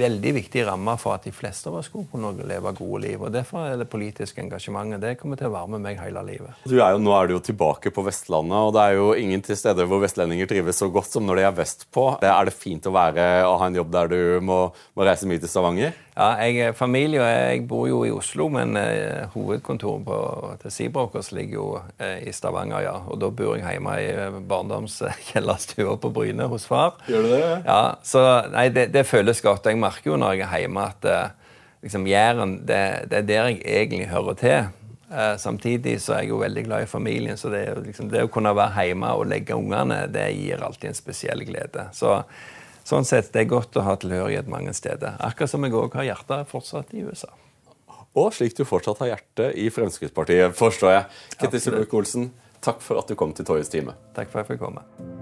veldig viktig ramme for at de fleste av oss skulle kunne leve gode liv. og Derfor er det politiske engasjementet det kommer til å være med meg hele livet. Er jo, nå er du jo tilbake på Vestlandet, og det er jo ingen til steder hvor vestlendinger trives så godt som når de er vestpå. Er det fint å være og ha en jobb der du må, må reise mye til Stavanger? Ja, jeg er familie, og jeg bor jo i Oslo, men eh, hovedkontoret på, til Seabrokers ligger jo eh, i Stavanger, ja. Og da bor jeg hjemme i eh, barndomskjellerstua på Bryne hos far. Gjør du det? Ja, så nei, det, det, føles godt. Jeg merker jo når jeg er hjemme at eh, liksom Jæren, det, det, er der jeg egentlig hører til. Eh, samtidig så er jeg jo veldig glad i familien, så det, liksom, det å kunne være hjemme og legge ungene, det gir alltid en spesiell glede. Så Sånn sett, Det er godt å ha tilhørighet mange steder. Akkurat som jeg òg har hjertet fortsatt i USA. Og slik du fortsatt har hjertet i Fremskrittspartiet, forstår jeg. Ketil Solvik-Olsen, takk for at du kom til Torjus time. Takk for at jeg fikk komme.